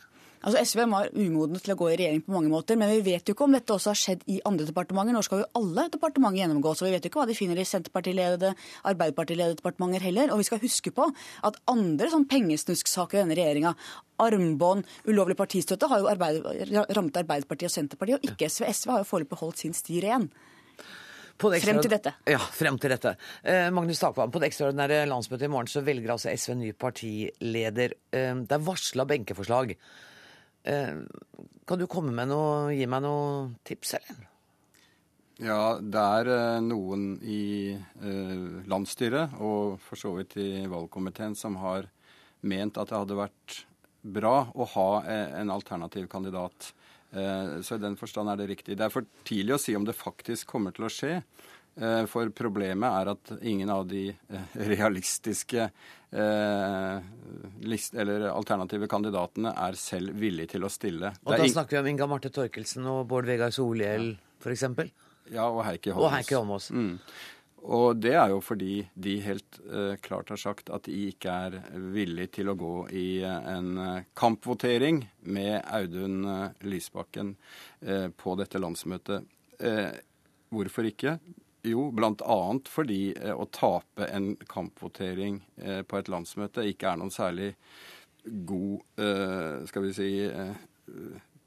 Altså SV var umodne til å gå i regjering på mange måter, men vi vet jo ikke om dette også har skjedd i andre departementer. Nå skal jo alle departementer gjennomgå, så vi vet jo ikke hva de finner i Senterpartiledede, Arbeiderpartiledede departementer heller. Og vi skal huske på at andre sånn pengesnusksaker i denne regjeringa, armbånd, ulovlig partistøtte, har jo arbeid, rammet Arbeiderpartiet og Senterpartiet, og ikke SV. SV har jo foreløpig holdt sin sti ren. Frem til dette. Ja, frem til dette. Eh, Magnus Takvam, på det ekstraordinære landsmøtet i morgen så velger altså SV ny partileder. Eh, det er varsla benkeforslag. Eh, kan du komme med noe, gi meg noen tips, eller? Ja, det er eh, noen i eh, landsstyret og for så vidt i valgkomiteen som har ment at det hadde vært bra å ha en alternativ kandidat. Så i den forstand er det riktig. Det er for tidlig å si om det faktisk kommer til å skje. For problemet er at ingen av de realistiske eller alternative kandidatene er selv villige til å stille. Og da snakker vi om Inga Marte Torkelsen og Bård Vegar Solhjell f.eks.? Ja, og Heikki Holmås. Og Heike Holmås. Mm. Og det er jo fordi de helt klart har sagt at de ikke er villige til å gå i en kampvotering med Audun Lysbakken på dette landsmøtet. hvorfor ikke? Jo, bl.a. fordi å tape en kampvotering på et landsmøte ikke er noen særlig god skal vi si,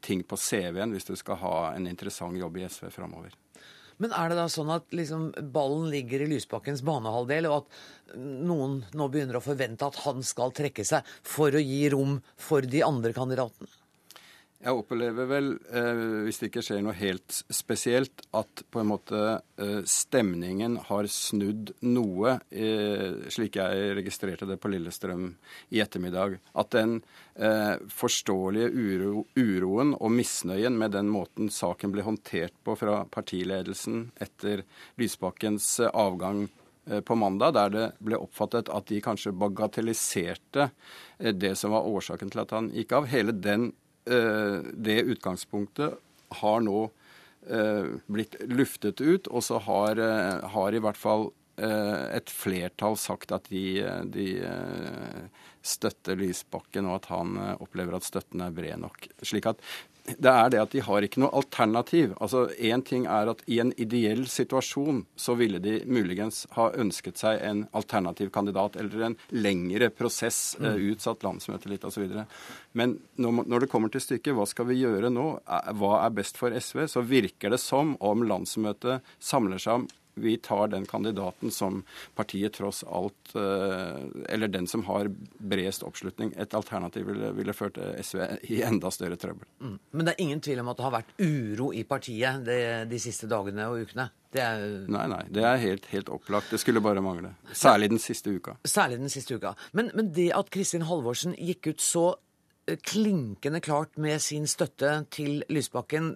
ting på CV-en hvis du skal ha en interessant jobb i SV framover. Men er det da sånn at liksom, ballen ligger i Lysbakkens banehalvdel, og at noen nå begynner å forvente at han skal trekke seg for å gi rom for de andre kandidatene? Jeg opplever vel, eh, hvis det ikke skjer noe helt spesielt, at på en måte eh, stemningen har snudd noe, eh, slik jeg registrerte det på Lillestrøm i ettermiddag. At den forståelige uro, uroen og misnøyen med den måten saken ble håndtert på fra partiledelsen etter Lysbakkens avgang på mandag, der det ble oppfattet at de kanskje bagatelliserte det som var årsaken til at han gikk av. Hele den det utgangspunktet har nå eh, blitt luftet ut, og så har, eh, har i hvert fall et flertall sagt at de, de støtter Lysbakken, og at han opplever at støtten er bred nok. Slik at det er det at de har ikke noe alternativ. Altså, Én ting er at i en ideell situasjon så ville de muligens ha ønsket seg en alternativ kandidat eller en lengre prosess, mm. utsatt landsmøte litt osv. Men når, når, det kommer til stykket, hva skal vi gjøre nå? Hva er best for SV? Så virker det som om landsmøtet samler seg om vi tar den kandidaten som partiet tross alt eh, Eller den som har bredest oppslutning. Et alternativ ville, ville ført SV i enda større trøbbel. Mm. Men det er ingen tvil om at det har vært uro i partiet de, de siste dagene og ukene? Er... Nei, nei. Det er helt, helt, opplagt. Det skulle bare mangle. Særlig den siste uka. Særlig den siste uka. Men, men det at Kristin Halvorsen gikk ut så eh, klinkende klart med sin støtte til Lysbakken,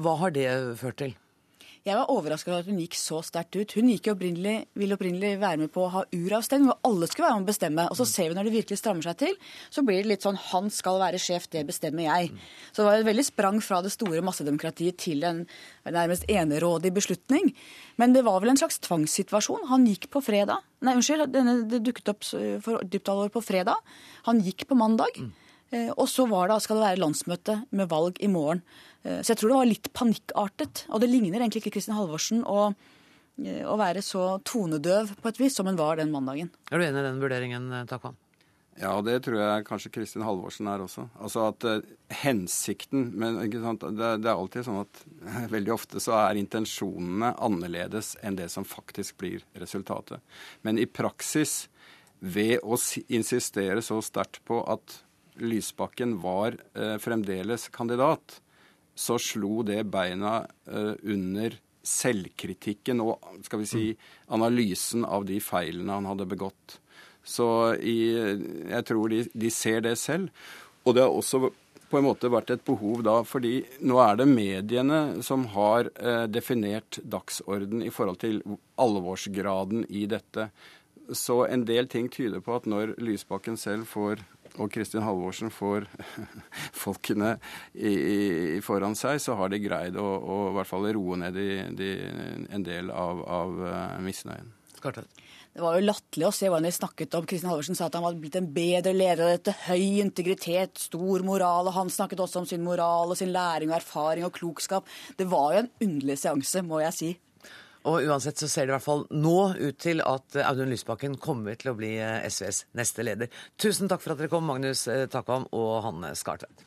hva har det ført til? Jeg var overraska over at hun gikk så sterkt ut. Hun opprinnelig, ville opprinnelig være med på å ha uravstemning, hvor alle skulle være med å bestemme. Og så ser vi når det virkelig strammer seg til, så blir det litt sånn han skal være sjef, det bestemmer jeg. Så det var et veldig sprang fra det store massedemokratiet til en nærmest enerådig beslutning. Men det var vel en slags tvangssituasjon. Han gikk på fredag. Nei, unnskyld, denne, det dukket opp for dypt alvor på fredag. Han gikk på mandag. Mm. Og så var det, skal det være landsmøte med valg i morgen. Eh, så jeg tror det var litt panikkartet. Og det ligner egentlig ikke Kristin Halvorsen å, eh, å være så tonedøv på et vis som hun var den mandagen. Er du enig i den vurderingen, eh, Takvam? Ja, det tror jeg kanskje Kristin Halvorsen er også. Altså at uh, hensikten Men ikke sant? Det, det, er alltid sånn at uh, veldig ofte så er intensjonene annerledes enn det som faktisk blir resultatet. Men i praksis, ved å insistere så sterkt på at Lysbakken var uh, fremdeles kandidat, så slo det beina uh, under selvkritikken og skal vi si, analysen av de feilene han hadde begått. Så i, jeg tror de, de, ser det selv. Og det har også på en måte vært et behov da, fordi nå er det mediene som har eh, definert dagsorden i forhold til alvorsgraden i dette. Så en del ting tyder på at når Lysbakken selv får og Kristin Halvorsen får folkene i, i, foran seg, så har de greid å, å i hvert fall roe ned de, de, en del av, av uh, misnøyen. Skartvedt. Det var jo latterlig å se hvordan de snakket om. Kristin Halvorsen sa at han var blitt en bedre leder av dette. Høy integritet, stor moral. Og han snakket også om sin moral og sin læring og erfaring og klokskap. Det var jo en underlig seanse, må jeg si. Og uansett så ser det i hvert fall nå ut til at Audun Lysbakken kommer til å bli eh, SVs neste leder. Tusen takk for at dere kom, Magnus eh, Takvam og Hanne Skartvedt.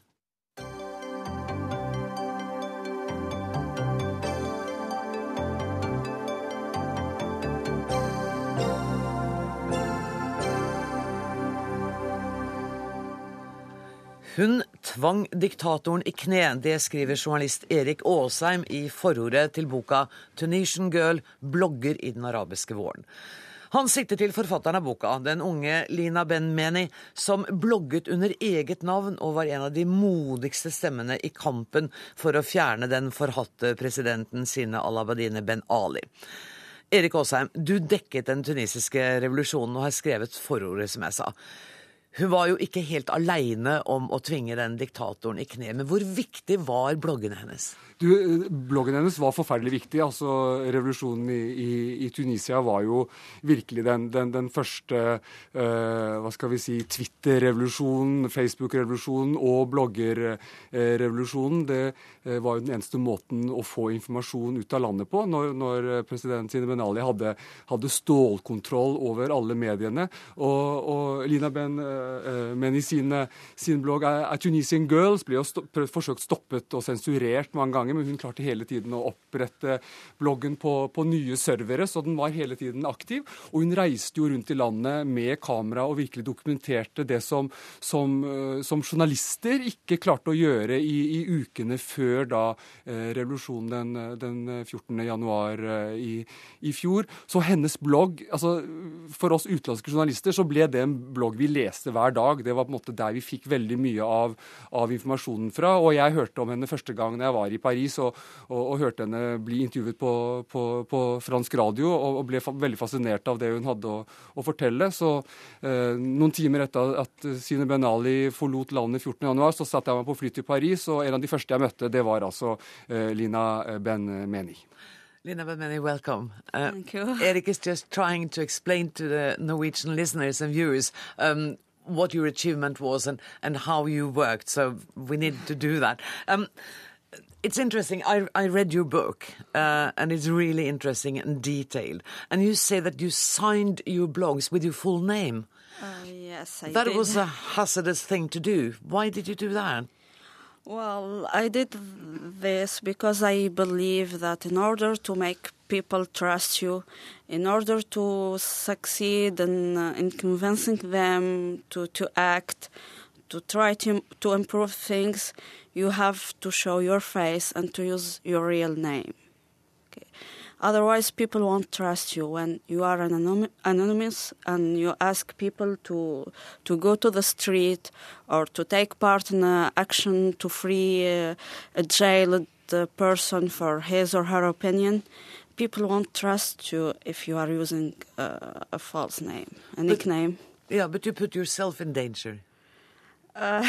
Hun tvang diktatoren i kne. Det skriver journalist Erik Aasheim i forordet til boka 'Tunisian Girl blogger i den arabiske våren'. Han sikter til forfatteren av boka, den unge Lina Ben-Meni, som blogget under eget navn og var en av de modigste stemmene i kampen for å fjerne den forhatte presidenten Sine Alabadine Ben Ali. Erik Aasheim, du dekket den tunisiske revolusjonen og har skrevet forordet, som jeg sa. Hun var jo ikke helt aleine om å tvinge den diktatoren i kne, men hvor viktig var bloggene hennes? Du, bloggen hennes var forferdelig viktig. altså Revolusjonen i, i, i Tunisia var jo virkelig den, den, den første uh, hva skal vi si, Twitter-revolusjonen, Facebook-revolusjonen og bloggerrevolusjonen. Det uh, var jo den eneste måten å få informasjon ut av landet på når, når president Sine Ben Ali hadde, hadde, stålkontroll over alle mediene. Og, og Lina Ben uh, Men i sin, sin blogg A Tunisian Girls ble jo sto forsøkt stoppet og sensurert mange ganger men hun klarte hele tiden å opprette bloggen på, på, nye servere, så den var hele tiden aktiv. Og hun reiste jo rundt i landet med kamera og virkelig dokumenterte det som, som, eh, som journalister ikke klarte å gjøre i, i ukene før da eh, revolusjonen den, den 14. januar eh, i, i, fjor. Så hennes blogg altså For oss utenlandske journalister så ble det en blogg vi leste hver dag. Det var på en måte der vi fikk veldig mye av, av informasjonen fra. Og jeg hørte om henne første gang jeg var i Paris og, og, og hørte henne bli intervjuet på, på, på fransk radio, og, og, ble veldig fascinert av det hun hadde å, å fortelle. Så eh, noen timer etter at Sine Ben Ali forlot landet 14.1, så satte jeg meg på fly til Paris, og en av de første jeg møtte, det var altså eh, Lina Ben Meni. Lina Benmeni, welcome. Uh, Thank you. Eric is just trying to explain to the Norwegian listeners and viewers um, what your achievement was and, and how you worked. So we need to do that. Um, it's interesting. I, I read your book, uh, and it's really interesting and detailed. And you say that you signed your blogs with your full name. Uh, yes, I that did. was a hazardous thing to do. Why did you do that? Well, I did this because I believe that in order to make people trust you, in order to succeed in, uh, in convincing them to, to act, to try to, to improve things, you have to show your face and to use your real name. Okay. Otherwise, people won't trust you when you are anonymous and you ask people to to go to the street or to take part in an action to free uh, a jailed person for his or her opinion. People won't trust you if you are using uh, a false name, a but, nickname. Yeah, but you put yourself in danger. Uh,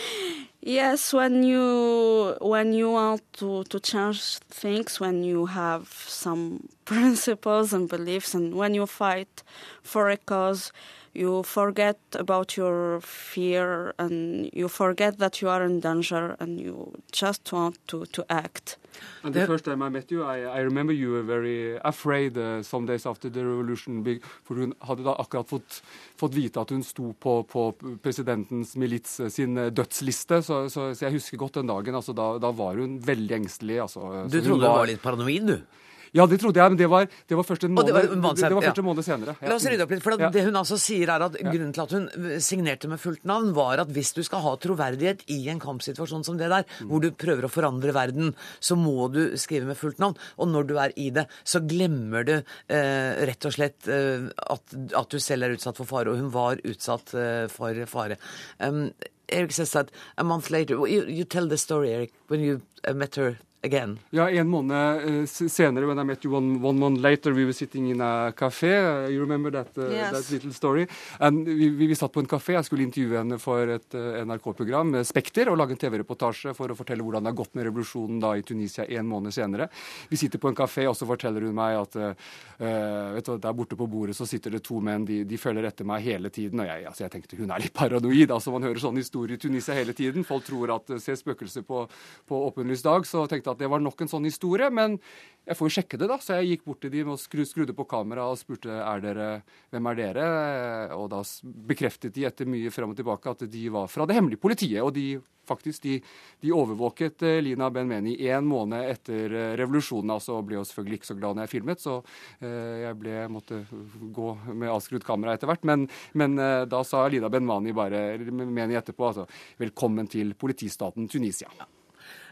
yes, when you when you want to, to change things, when you have some principles and beliefs, and when you fight for a cause, you forget about your fear and you forget that you are in danger and you just want to, to act. And the first time I met you, I, I remember you were very afraid uh, some days after the revolution. For hun hadde da akkurat fått, fått vite at hun sto på, på presidentens milits uh, sin uh, dødsliste. Så, så, så, jeg husker godt den dagen. Altså, da, da var hun veldig engstelig. Altså, du trodde hun var, var litt paranoid, du? Ja, det trodde jeg, men det var, det var først en måned, det var, det var først en måned senere. Ja. La oss rydde opp litt. for Det hun altså sier er at Grunnen til at hun signerte med fullt navn, var at hvis du skal ha troverdighet i en kampsituasjon som det der, mm. hvor du prøver å forandre verden, så må du skrive med fullt navn. Og når du er i det, så glemmer du eh, rett og slett eh, at, at, du selv er utsatt for fare. Og hun var utsatt eh, for fare. Um, Eric says that a month later, you, you tell the story, Eric, when you uh, met her again? Ja, en måned uh, senere, when I met you one, one month later, we were sitting in a café. Uh, you remember that, uh, yes. that little story? And vi, vi, vi, satt på en kafé. Jeg skulle intervjue henne for et uh, NRK-program, Spekter, og lage en TV-reportasje for å fortelle hvordan det har gått med revolusjonen da i Tunisia en måned senere. Vi sitter på en kafé, og så forteller hun meg at uh, vet du, der borte på bordet så sitter det to menn, de, de følger etter meg hele tiden. Og jeg, altså, jeg tenkte hun er litt paranoid. altså Man hører sånne historier i Tunisia hele tiden. Folk tror at ser spøkelser på, på åpenlys dag. så tenkte tenkte at det var nok en sånn historie. Men jeg får jo sjekke det, da. Så jeg gikk bort til dem og skru, skrudde på kameraet og spurte er dere, hvem er dere? Og da bekreftet de etter mye frem og tilbake at de var fra det hemmelige politiet. Og de faktisk de, de overvåket eh, Lina Ben-Meni én måned etter eh, revolusjonen. altså, ble jo selvfølgelig ikke så glad når jeg filmet, så eh, jeg ble, måtte gå med avskrudd kamera etter hvert. Men, men da sa Lina Ben-Mani bare Meni etterpå altså, velkommen til politistaten Tunisia.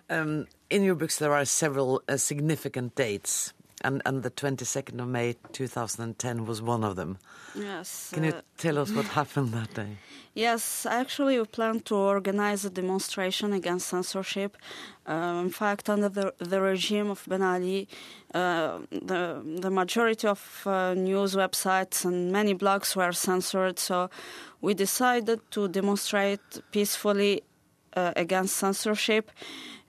Um, in your books, there are several uh, significant dates. and, and the 22nd of May 2010 was one of them. Yes. Can you uh, tell us what happened that day? Yes, actually, we planned to organize a demonstration against censorship. Uh, in fact, under the, the regime of Ben Ali, uh, the, the majority of uh, news websites and many blogs were censored. So we decided to demonstrate peacefully uh, against censorship.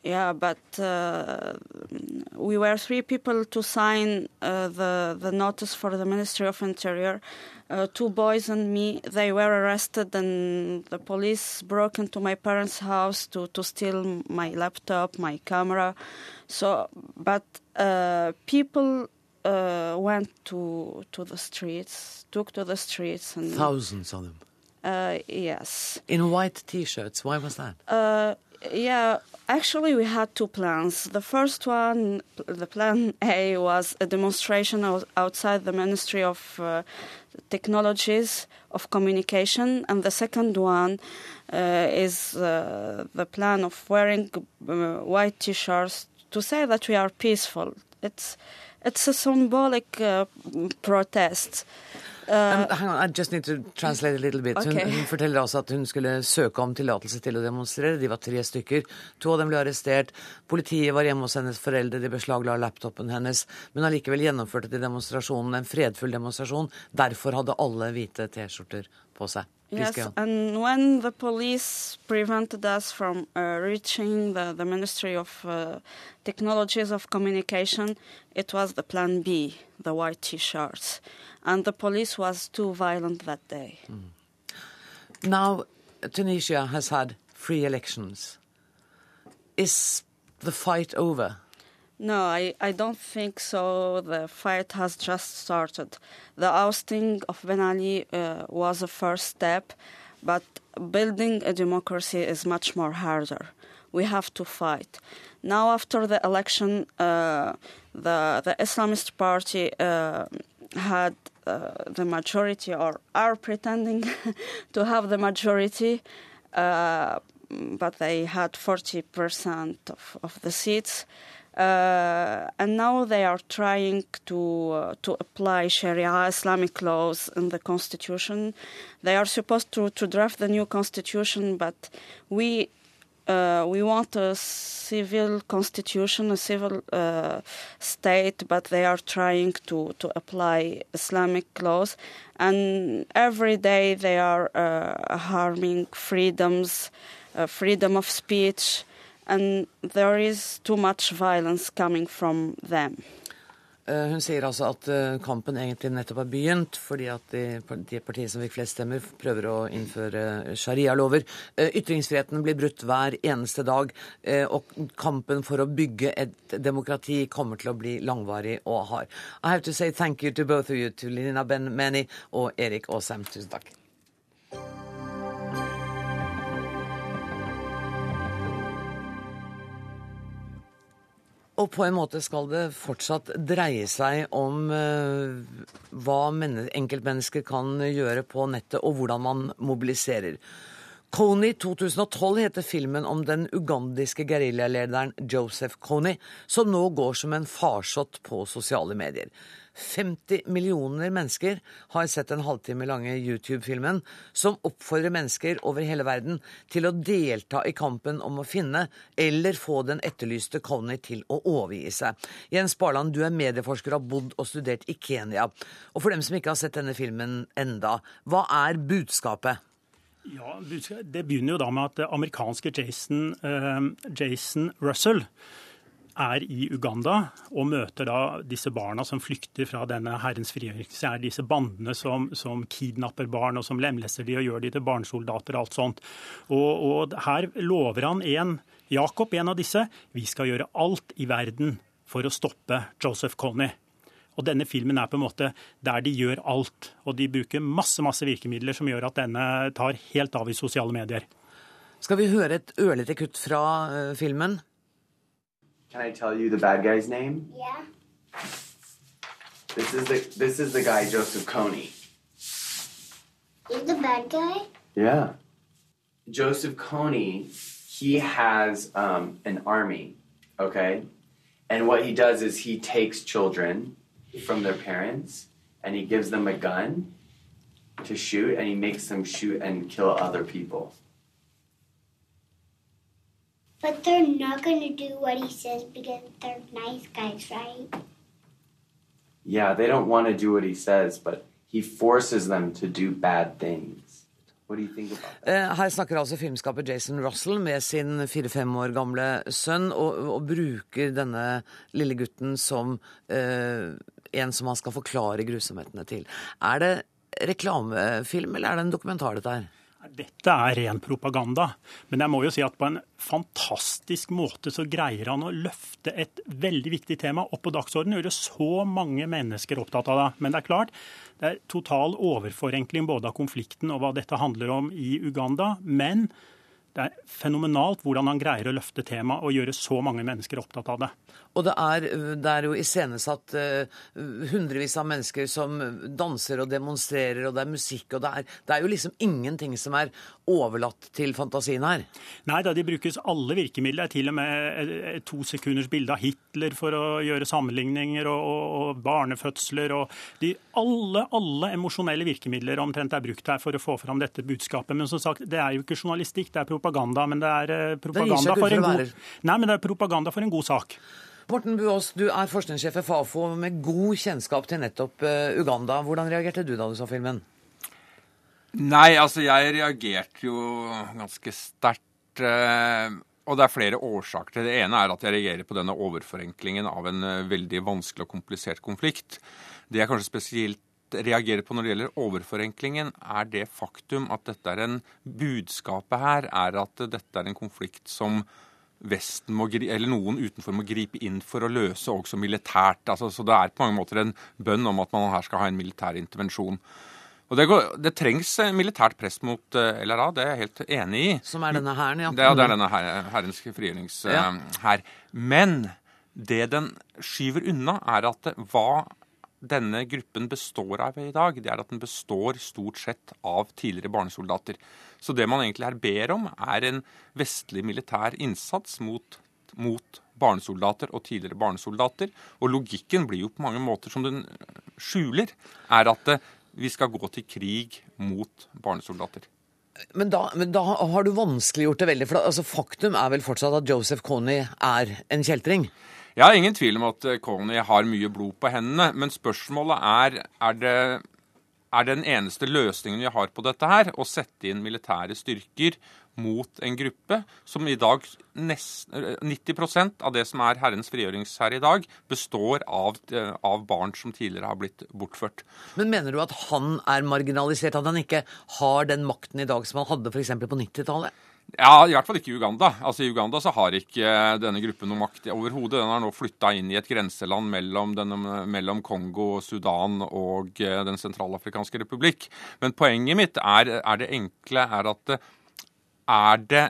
Yeah, but uh, we were three people to sign uh, the the notice for the Ministry of Interior. Uh, two boys and me. They were arrested, and the police broke into my parents' house to to steal my laptop, my camera. So, but uh, people. Uh, went to to the streets, took to the streets, and Thousands of them. uh, yes. In white T-shirts. Why was that? Uh, yeah, actually, we had two plans. The first one, the plan A, was a demonstration outside the Ministry of uh, Technologies of Communication, and the second one uh, is uh, the plan of wearing uh, white T-shirts to say that we are peaceful. It's it's a symbolic uh, protest. Uh, hang on, I just need to translate a little bit. Hun, Okay. hun forteller altså at hun skulle søke om tillatelse til å demonstrere. De var tre stykker. To av dem ble arrestert. Politiet var hjemme hos hennes foreldre. De beslagla laptopen hennes. Men allikevel gjennomførte de demonstrasjonen, en fredfull demonstrasjon. Derfor hadde alle hvite T-skjorter på seg. Please Yes, go and when the police prevented us from uh, reaching the, the Ministry of uh, Technologies of Communication, it was the plan B, the white T-shirts. And the police was too violent that day. Now, Tunisia has had free elections. Is the fight over? No, I, I don't think so. The fight has just started. The ousting of Ben Ali uh, was a first step, but building a democracy is much more harder. We have to fight. Now, after the election, uh, the, the Islamist party uh, had uh, the majority, or are pretending to have the majority, uh, but they had 40% of, of the seats. Uh, and now they are trying to uh, to apply Sharia Islamic laws in the constitution. They are supposed to, to draft the new constitution, but we uh, we want a civil constitution, a civil uh, state, but they are trying to, to apply Islamic laws. And every day they are uh, harming freedoms, uh, freedom of speech, and there is too much violence coming from them. Eh, Hun sier altså at eh, kampen egentlig nettopp har begynt, fordi at de, de partiene som fikk flest stemmer, prøver å innføre sharia-lover. Eh, Ytringsfriheten blir brutt hver eneste dag, og kampen for å bygge et demokrati kommer til å bli langvarig og hard. I have to say thank you to both of you, to Lina Ben Meni og Erik Aasheim. Tusen takk. Og på en måte skal det fortsatt dreie seg om eh, hva enkeltmennesker kan gjøre på nettet, og hvordan man mobiliserer. Kony 2012 heter filmen om den ugandiske geriljalederen Joseph Kony, som nå går som en farsott på sosiale medier. 50 millioner mennesker har sett den halvtime lange YouTube-filmen, som oppfordrer mennesker over hele verden til å delta i kampen om å finne eller få den etterlyste Kony til å overgi seg. Jens Barland, du er medieforsker og har bodd og studert i Kenya. Og for dem som ikke har sett denne filmen enda, hva er budskapet? Ja, Det begynner jo da med at det amerikanske Jason, eh, Jason Russell er i Uganda og møter da disse barna som flykter fra denne herrens frigjørelse. Det er disse bandene som, som kidnapper barn og som lemlester de og gjør de til barnesoldater og alt sånt. Og, og her lover han en, Jakob, en av disse, vi skal gjøre alt i verden for å stoppe Joseph Connie. Og denne filmen er på en måte der de gjør alt. Og de bruker masse masse virkemidler som gjør at denne tar helt av i sosiale medier. Skal vi høre et ørlite kutt fra eh, filmen? Can I tell you the bad guy's name? Yeah. This is the this is the guy Joseph Coney. He's the bad guy. Yeah. Joseph Coney, he has um, an army, okay, And what he does is he takes children from their parents and he gives them a gun to shoot and he makes them shoot and kill other people. But they're not going to do what he says because they're nice guys, right? Yeah, they don't want to do what he says, but he forces them to do bad things. What do you think about that? Eh, Her snakker altså filmskaper Jason Russell med sin fire-fem år gamle sønn, og, og bruker denne lille gutten som eh, en som han skal forklare grusomhetene til. Er det reklamefilm, eller er det en dokumentar, dette her? Dette er ren propaganda. Men jeg må jo si at på en fantastisk måte så greier han å løfte et veldig viktig tema opp på dagsordenen. Gjøre så mange mennesker opptatt av det. Men det er klart, det er total overforenkling både av konflikten og hva dette handler om i Uganda. Men det er fenomenalt hvordan han greier å løfte temaet og gjøre så mange mennesker opptatt av det. Og det er, det er jo iscenesatt uh, hundrevis av mennesker som danser og demonstrerer, og det er musikk, og det er, det er jo liksom ingenting som er overlatt til fantasien her. Nei da, de brukes alle virkemidler. Er til og med et to sekunders bilde av Hitler for å gjøre sammenligninger, og, og, og barnefødsler. og de, Alle alle emosjonelle virkemidler omtrent er brukt her for å få fram dette budskapet. Men som sagt, det er jo ikke journalistikk, det er propaganda. Men det er, uh, propaganda, det for en, god, nei, men det er propaganda for en god sak. Morten Buås, du er forskningssjef ved Fafo med god kjennskap til nettopp uh, Uganda. Hvordan reagerte du da du så filmen? Nei, altså jeg reagerte jo ganske sterkt. Uh, og det er flere årsaker til det. Ene er at jeg reagerer på denne overforenklingen av en veldig vanskelig og komplisert konflikt. Det jeg kanskje spesielt reagerer på når det gjelder overforenklingen, er det faktum at dette er en Budskapet her er at dette er en konflikt som Vesten må, eller noen utenfor må gripe inn for å løse også militært. Altså, så det er på mange måter en bønn om at man her skal ha en militær intervensjon. Og det, går, det trengs militært press mot uh, LRA, det er jeg helt enig i. Som er denne hæren, ja. Det, det er denne her, Herrens frigjøringshær. Ja. her. Men det den skyver unna, er at hva denne gruppen består av i dag, det er at den består stort sett av tidligere barnesoldater. Så det man egentlig her ber om, er en vestlig militær innsats mot, mot barnesoldater og tidligere barnesoldater. Og logikken blir jo på mange måter som den skjuler, er at vi skal gå til krig mot barnesoldater. Men da, men da har du vanskeliggjort det veldig. For altså, faktum er vel fortsatt at Joseph Kony er en kjeltring? Jeg har ingen tvil om at Kony har mye blod på hendene. Men spørsmålet er er det er den eneste løsningen vi har på dette her, å sette inn militære styrker mot en gruppe som i dag nesten, 90% av det som er Herrens frigjøringshær i dag, består av, av, barn som tidligere har blitt bortført. Men mener du at han er marginalisert, at han ikke har den makten i dag som han hadde f.eks. på 90-tallet? Ja, I hvert fall ikke i Uganda. Altså I Uganda så har ikke denne gruppen noe makt overhodet. Den har nå flytta inn i et grenseland mellom, denne, mellom Kongo, Sudan og eh, Den sentralafrikanske republikk. Men poenget mitt er, er det enkle er at er det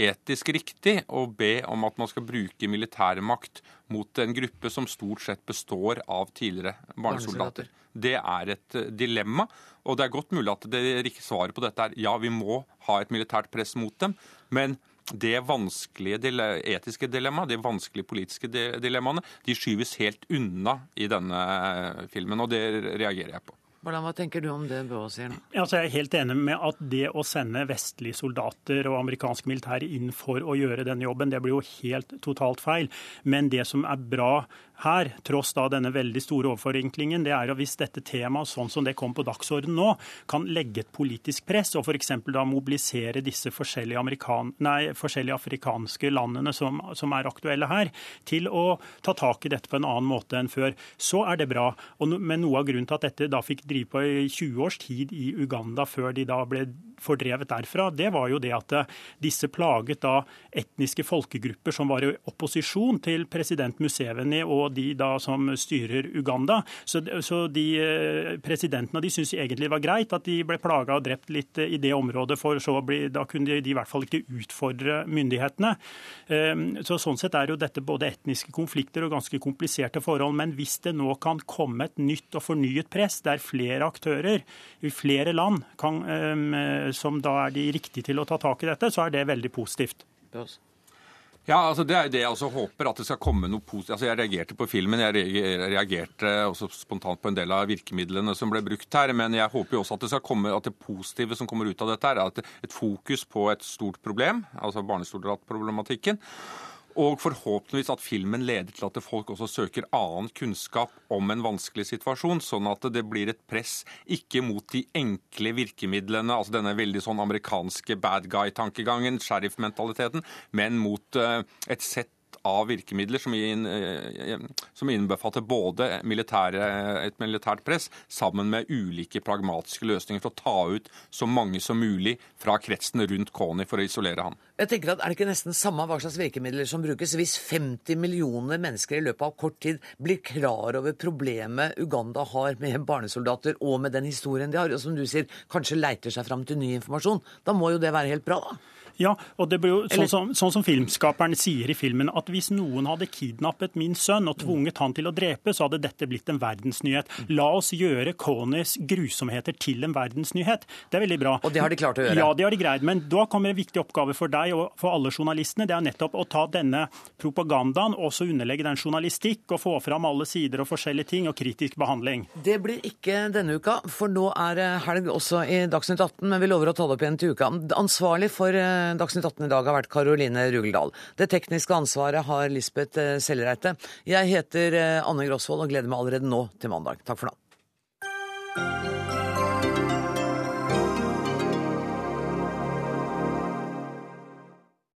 etisk riktig å be om at man skal bruke militærmakt mot en gruppe som stort sett består av tidligere barnesoldater. Det er et eh, dilemma, og det er godt mulig at det riktige svaret på dette er ja, vi må ha et militært press mot dem, men det vanskelige etiske dilemmaet, de vanskelige politiske dilemmaene, de skyves helt unna i denne eh, filmen, og det reagerer jeg på. Hvordan, hva tenker du om det Bøe sier nå? Altså, jeg er helt enig med at det å sende vestlige soldater og amerikanske militære inn for å gjøre denne jobben, det blir jo helt totalt feil. Men det som er bra her, tross da denne veldig store overforenklingen, det er at hvis dette temaet, sånn som det kom på dagsordenen nå, kan legge et politisk press og f.eks. da mobilisere disse forskjellige, nei, forskjellige afrikanske landene som, som, er aktuelle her, til å ta tak i dette på en annen måte enn før, så er det bra. Og, men noe av grunnen til at dette da fikk drive på i 20 års tid i Uganda, før de da ble fordrevet derfra, det var jo det at disse plaget da etniske folkegrupper som var i opposisjon til president Museveni og de da som styrer Uganda. Så, så de eh, presidentene de syntes egentlig det var greit at de ble plaga og drept litt eh, i det området, for så bli, da kunne de, de i hvert fall ikke utfordre myndighetene. Ehm, så Sånn sett er jo dette både etniske konflikter og ganske kompliserte forhold. Men hvis det nå kan komme et nytt og fornyet press der flere aktører i flere land kan, ehm, som da er de riktige til å ta tak i dette, så er det veldig positivt. Ja, altså Det er jo det jeg også håper, at det skal komme noe positivt. Altså Jeg reagerte på filmen, jeg reagerte også spontant på en del av virkemidlene som ble brukt her. Men jeg håper jo også at det skal komme, at det positive som kommer ut av dette, er at et fokus på et stort problem, altså barnesoldatproblematikken. Og forhåpentligvis at filmen leder til at folk også søker annen kunnskap om en vanskelig situasjon, sånn at det blir et press ikke mot de enkle virkemidlene, altså denne veldig sånn amerikanske bad guy-tankegangen, sheriff-mentaliteten, men mot eh, et sett av virkemidler som, inn, eh, som innbefatter både militære, et militært press sammen med ulike pragmatiske løsninger for å ta ut så mange som mulig fra kretsen rundt Kony for å isolere han. Jeg tenker at Er det ikke nesten samme hva slags virkemidler som brukes hvis 50 millioner mennesker i løpet av kort tid blir klar over problemet Uganda har med barnesoldater og med den historien de har, og som du sier, kanskje leiter seg fram til ny informasjon? Da må jo det være helt bra, da? Ja, og det blir jo sånn som, sånn som filmskaperen sier i filmen, at hvis noen hadde kidnappet min sønn og tvunget han til å drepe, så hadde dette blitt en verdensnyhet. La oss gjøre Conys grusomheter til en verdensnyhet. Det er veldig bra. Og det har de klart å gjøre? Ja, det har de greid. Men da kommer en viktig oppgave for deg og for alle journalistene. Det er nettopp å ta denne propagandaen og så underlegge den journalistikk og få fram alle sider og forskjellige ting og kritisk behandling. Det blir ikke denne uka, for nå er helg også i Dagsnytt 18, men vi lover å ta det opp igjen til uka. Ansvarlig for eh, Dagsnytt 18 i dag har vært Karoline Rugeldal. Det tekniske ansvaret har Lisbeth eh, Sellereite. Jeg heter eh, Anne Grosvold og gleder meg allerede nå til mandag. Takk for nå.